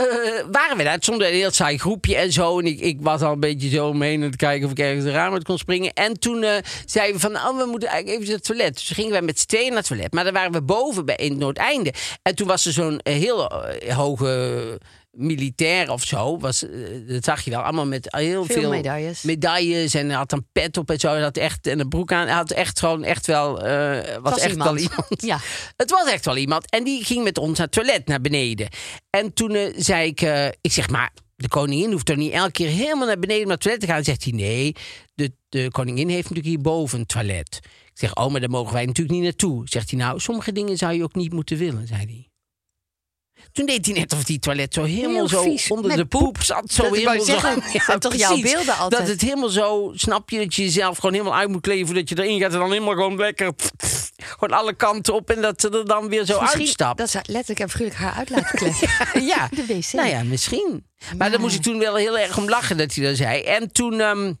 waren we daar. Het stond een heel saai groepje en zo. En ik, ik was al een beetje zo omheen aan het kijken of ik ergens de raam uit kon springen. En toen eh, zeiden we van, oh, we moeten eigenlijk even naar het toilet. Dus gingen wij met z'n tweeën naar het toilet. Maar dan waren we boven bij, in het Noordeinde. En toen was er zo'n eh, heel eh, hoge militair of zo. Was, eh, dat zag je wel, allemaal met heel Veel veel, medailles. medailles. En hij had een pet op en zo. Hij had echt en een broek aan. Hij had echt gewoon echt wel, eh, was, Was echt iemand. wel iemand. Ja. Het was echt wel iemand. En die ging met ons naar het toilet, naar beneden. En toen eh, zei ik, ik zeg maar, de koningin hoeft toch niet elke keer helemaal naar beneden om naar het toilet te gaan. Zegt hij, nee, de, de koningin heeft natuurlijk hierboven een toilet. Ik zeg, oh, maar daar mogen wij natuurlijk niet naartoe. Zegt hij, nou, sommige dingen zou je ook niet moeten willen, zei hij. Toen deed hij net of die toilet zo helemaal Heel zo onder met de poep zat. Zo Dat helemaal zeggen, zo. dat zijn toch jouw precies. beelden altijd? Dat het helemaal zo, snap je, dat je jezelf gewoon helemaal uit moet kleden voordat je erin gaat en dan helemaal gewoon lekker. gewoon alle kanten op en dat ze er dan weer zo Misschien uitstapt. Dat ze letterlijk en figuurlijk haar uit laten kleppen. ja, De wc. nou ja, misschien. Maar Maar- daar moest ik toen wel heel erg om lachen dat hij dat zei. En toen. ehm,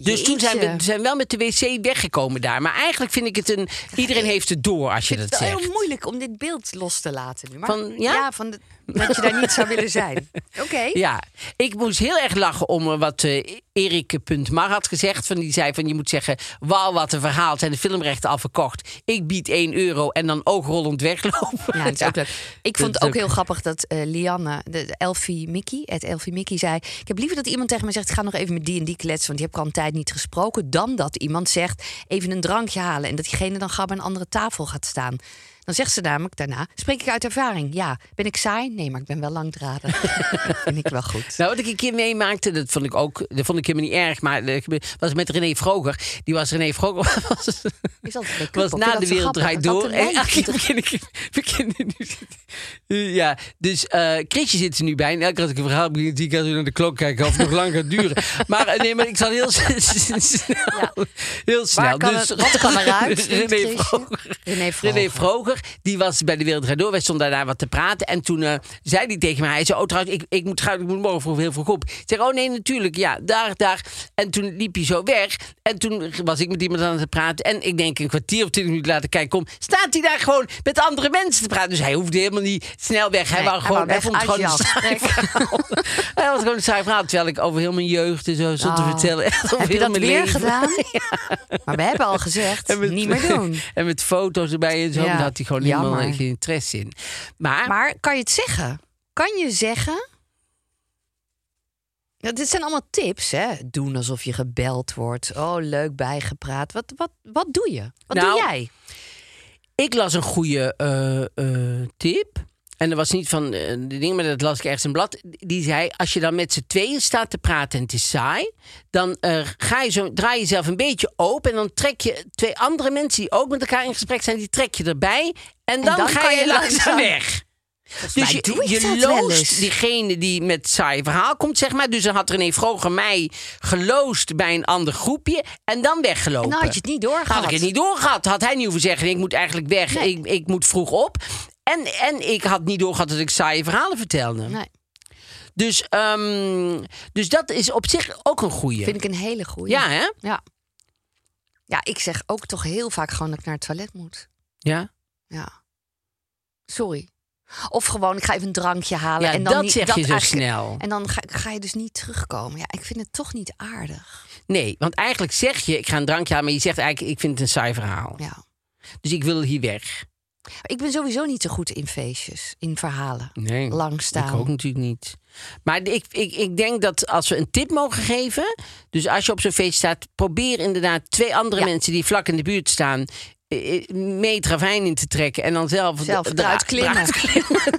dus toen zijn we zijn wel met de wc weggekomen daar. Maar eigenlijk vind ik het een. Iedereen heeft het door als je dat het wel zegt. heel moeilijk om dit beeld los te laten nu. Maar Van- ja? van de, dat je daar niet zou willen zijn. Oké. Ja, ik moest heel erg lachen om eh, wat eh Erik.mar had gezegd. Van, die zei van je moet zeggen, wauw wat een verhaal. Zijn de filmrechten al verkocht. Ik bied 1 euro en dan oogrollend weglopen. Ja, dat is ook leuk. Ik vond het ook heel grappig dat eh, Lianne, de, de Elfie Mickey, het Elfie Mickey zei... Ik heb liever dat iemand tegen me zegt, ik ga nog even met die en die kletsen... want die heb ik al een tijd niet gesproken... dan dat iemand zegt, even een drankje halen... en dat diegene dan gauw bij een andere tafel gaat staan. Dan zegt ze namelijk daarna, spreek ik uit ervaring? Ja. Ben ik saai? Nee, maar ik ben wel langdradig. dat vind ik wel goed. Nou, wat ik een keer meemaakte, dat vond ik ook, dat vond ik helemaal niet erg, maar dat was met René Vroger. Die was René Vroger, was, Is was na de wereld draait door. En. Ja, dus eh Chrisje zit er nu bij. En elke keer als ik een verhaal begin, zie ik altijd naar de klok kijken of het nog lang gaat duren. Maar eh, nee, maar ik zal heel snel. Heel snel. Waar kan dus, het- wat kan eruit, René? Vroger. René Vroger. René Vroger, die was bij de Wereld Draait Door. Wij stonden daar wat te praten. En toen eh, zei hij tegen mij, hij zei, oh trouwens, ik, ik, moet, ik moet morgen vroeg heel vroeg op. Ik zeg, oh nee, natuurlijk, ja, daar, daar. En toen liep hij zo weg. En toen was ik met iemand aan het praten. En ik denk een kwartier of twintig minuten later, kijk, kom, staat hij daar gewoon met andere mensen te praten. Dus hij hoefde helemaal niet snel weg. Hij wou gewoon, hij vond het gewoon een je saai verhaal. Hij was gewoon een saai verhaal. Terwijl ik over heel mijn jeugd en zo stond te Oh. vertellen. Heb je dat weer leven. gedaan? Maar we hebben al gezegd, met- niet meer doen. En met foto's erbij en zo. Ja, hij gewoon jammer. helemaal geen interesse in. Maar, Maar kan je het zeggen? Kan je zeggen... Ja, dit zijn allemaal tips, hè? Doen alsof je gebeld wordt. Oh, leuk bijgepraat. Wat, wat, wat doe je? Wat Nou, doe jij? ik las een goede eh, eh, tip. En dat was niet van eh, de ding, maar dat las ik ergens in blad. Die zei: Als je dan met z'n tweeën staat te praten en het is saai. dan eh, ga je zo, draai je jezelf een beetje open. En dan trek je twee andere mensen die ook met elkaar in gesprek zijn. die trek je erbij. En dan, dan ga je langzaam weg. Dus je, loost diegene die met saai verhaal komt, zeg maar. Dus dan had René Vroger mij geloost bij een ander groepje en dan weggelopen. En dan had je het niet doorgehad. Had ik het niet doorgehad, had hij niet hoeven zeggen: ik moet eigenlijk weg, Nee. ik, ik moet vroeg op. En, en ik had niet doorgehad dat ik saaie verhalen vertelde. Nee, Dus, ehm, dus dat is op zich ook een goeie. vind ik een hele goeie. Ja, hè? ja. Ja, ik zeg ook toch heel vaak gewoon dat ik naar het toilet moet. Ja. Ja. Sorry. Of gewoon, ik ga even een drankje halen. Ja, en dan dat niet, zeg je zo snel. En dan ga, ga je dus niet terugkomen. Ja, ik vind het toch niet aardig. Nee, want eigenlijk zeg je: ik ga een drankje halen, maar je zegt eigenlijk: ik vind het een saai verhaal. Ja. Dus ik wil hier weg. Ik ben sowieso niet zo goed in feestjes, in verhalen. Nee, Lang staan. Ik ook natuurlijk niet. Maar ik, ik, ik denk dat als we een tip mogen geven. Dus als je op zo'n feest staat, probeer inderdaad twee andere Ja. mensen die vlak in de buurt staan. eh, eh, mee het ravijn in te trekken en dan zelf, Zelf eruit klimmen.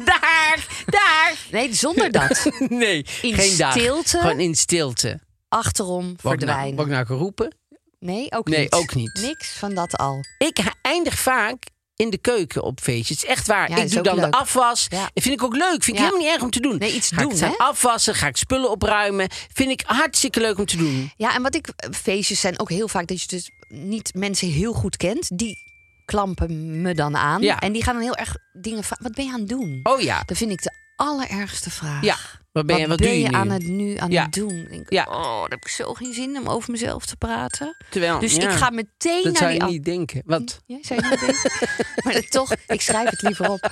daar, daar. Nee, zonder dat. Nee, In geen daar. stilte? Gewoon in stilte. Achterom nou, verdwijnen. word ik nou geroepen? Nee, ook Nee, niet. ook niet. Niks van dat al. Ik eindig vaak in de keuken op feestjes. Het is echt waar. Ja, ik doe dan de afwas. Ja. Dat vind ik ook leuk. Vind ik Ja. helemaal niet erg om te doen. Nee, iets ga doen, ik afwassen, ga ik spullen opruimen. Vind ik hartstikke leuk om te doen. Ja, en wat ik... Feestjes zijn ook heel vaak dat je dus niet mensen heel goed kent. Die klampen me dan aan. Ja. En die gaan dan heel erg dingen... Wat ben je aan het doen? Oh ja. Dat vind ik de allerergste vraag. Ja. Wat ben je, wat doe je, nu? aan het nu aan Ja. het doen? Denk, Ja. Oh, daar heb ik zo geen zin om over mezelf te praten. Terwijl, Dus ja, ik ga meteen Dat naar zou die je niet denken. Wat? Ja, zou je niet denken? maar dat toch, ik schrijf het liever op.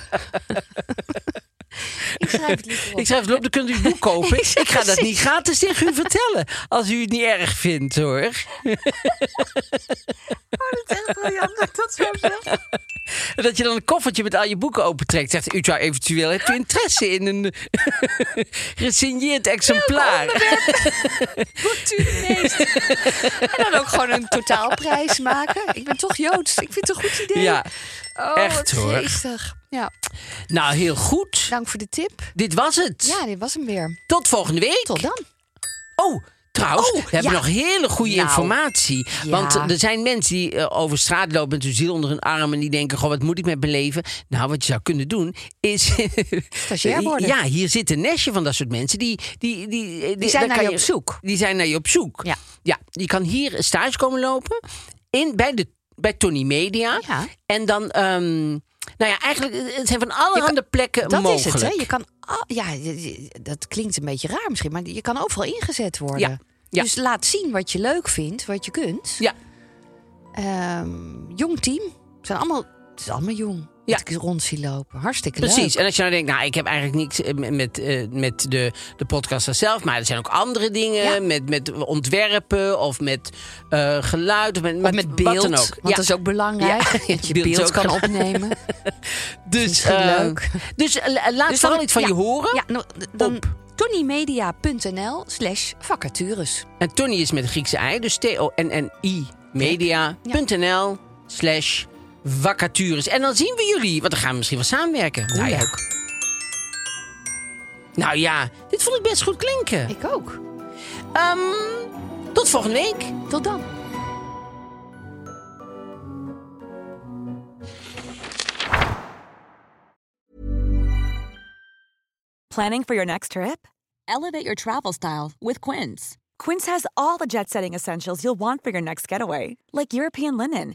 ik schrijf het liever op. Ik schrijf het op, dan kunt u het boek kopen. Ik ga dat niet gratis tegen u vertellen. Als u het niet erg vindt, hoor. Het is echt briljant dat ik dat zo zeg. Dat je dan een koffertje met al je boeken opentrekt. Zegt u, zou eventueel hebt u interesse in een gesigneerd exemplaar? Doet u meest? En dan ook gewoon een totaalprijs maken. Ik ben toch Joods. Ik vind het een goed idee. Ja, oh, echt, wat hoor. geestig. Ja, nou heel goed. dank voor de tip. Dit was het. Ja, dit was hem weer. Tot volgende week. Tot dan. Oh, trouwens, Oh, we hebben ja. nog hele goede Nou, informatie. ja. Want er zijn mensen die eh, over straat lopen met hun ziel onder hun arm... en die denken, goh, wat moet ik met mijn leven? Nou, wat je zou kunnen doen, is... Stagiair worden. Ja, hier zit een nestje van dat soort mensen. Die, die, die, die, zijn naar je op zoek. Die zijn naar je op zoek. Ja. ja je kan hier stage komen lopen... In, bij de bij Tony Media. Ja. En dan, ehm, nou ja, eigenlijk, het zijn van allerhande plekken Dat mogelijk. is het, hè? Je kan, al- ja, dat klinkt een beetje raar misschien, maar je kan overal ingezet worden. Ja, ja. Dus laat zien wat je leuk vindt, wat je kunt. Ja, Ehm, jong team. Het, zijn allemaal, het is allemaal jong. Ja. Dat ik rond zie lopen. Hartstikke precies. leuk. En als je nou denkt, nou, ik heb eigenlijk niks eh, met, met, eh, met de, de podcast zelf, maar er zijn ook andere dingen, Ja. met, met ontwerpen of met eh, geluid of met, Of met met wat beeld, dan ook. want Ja. dat is ook belangrijk. Ja, dat je beeld beeld, kan opnemen. Dus, eh, leuk. dus laat Dus vooral iets van je horen. Ja, nou, dan Op. tonymedia.nl slash vacatures. En Tony is met een Griekse ei, dus T-O-N-N-I media.nl slash vacatures. En dan zien we jullie, want dan gaan we misschien wel samenwerken. Hoe Nou ja. leuk. Nou ja, dit vond ik best goed klinken. Ik ook. Ehm, tot volgende week. Tot dan. Planning for your next trip? Elevate your travel style with Quince. Quince has all the jet setting essentials you'll want for your next getaway, like European linen,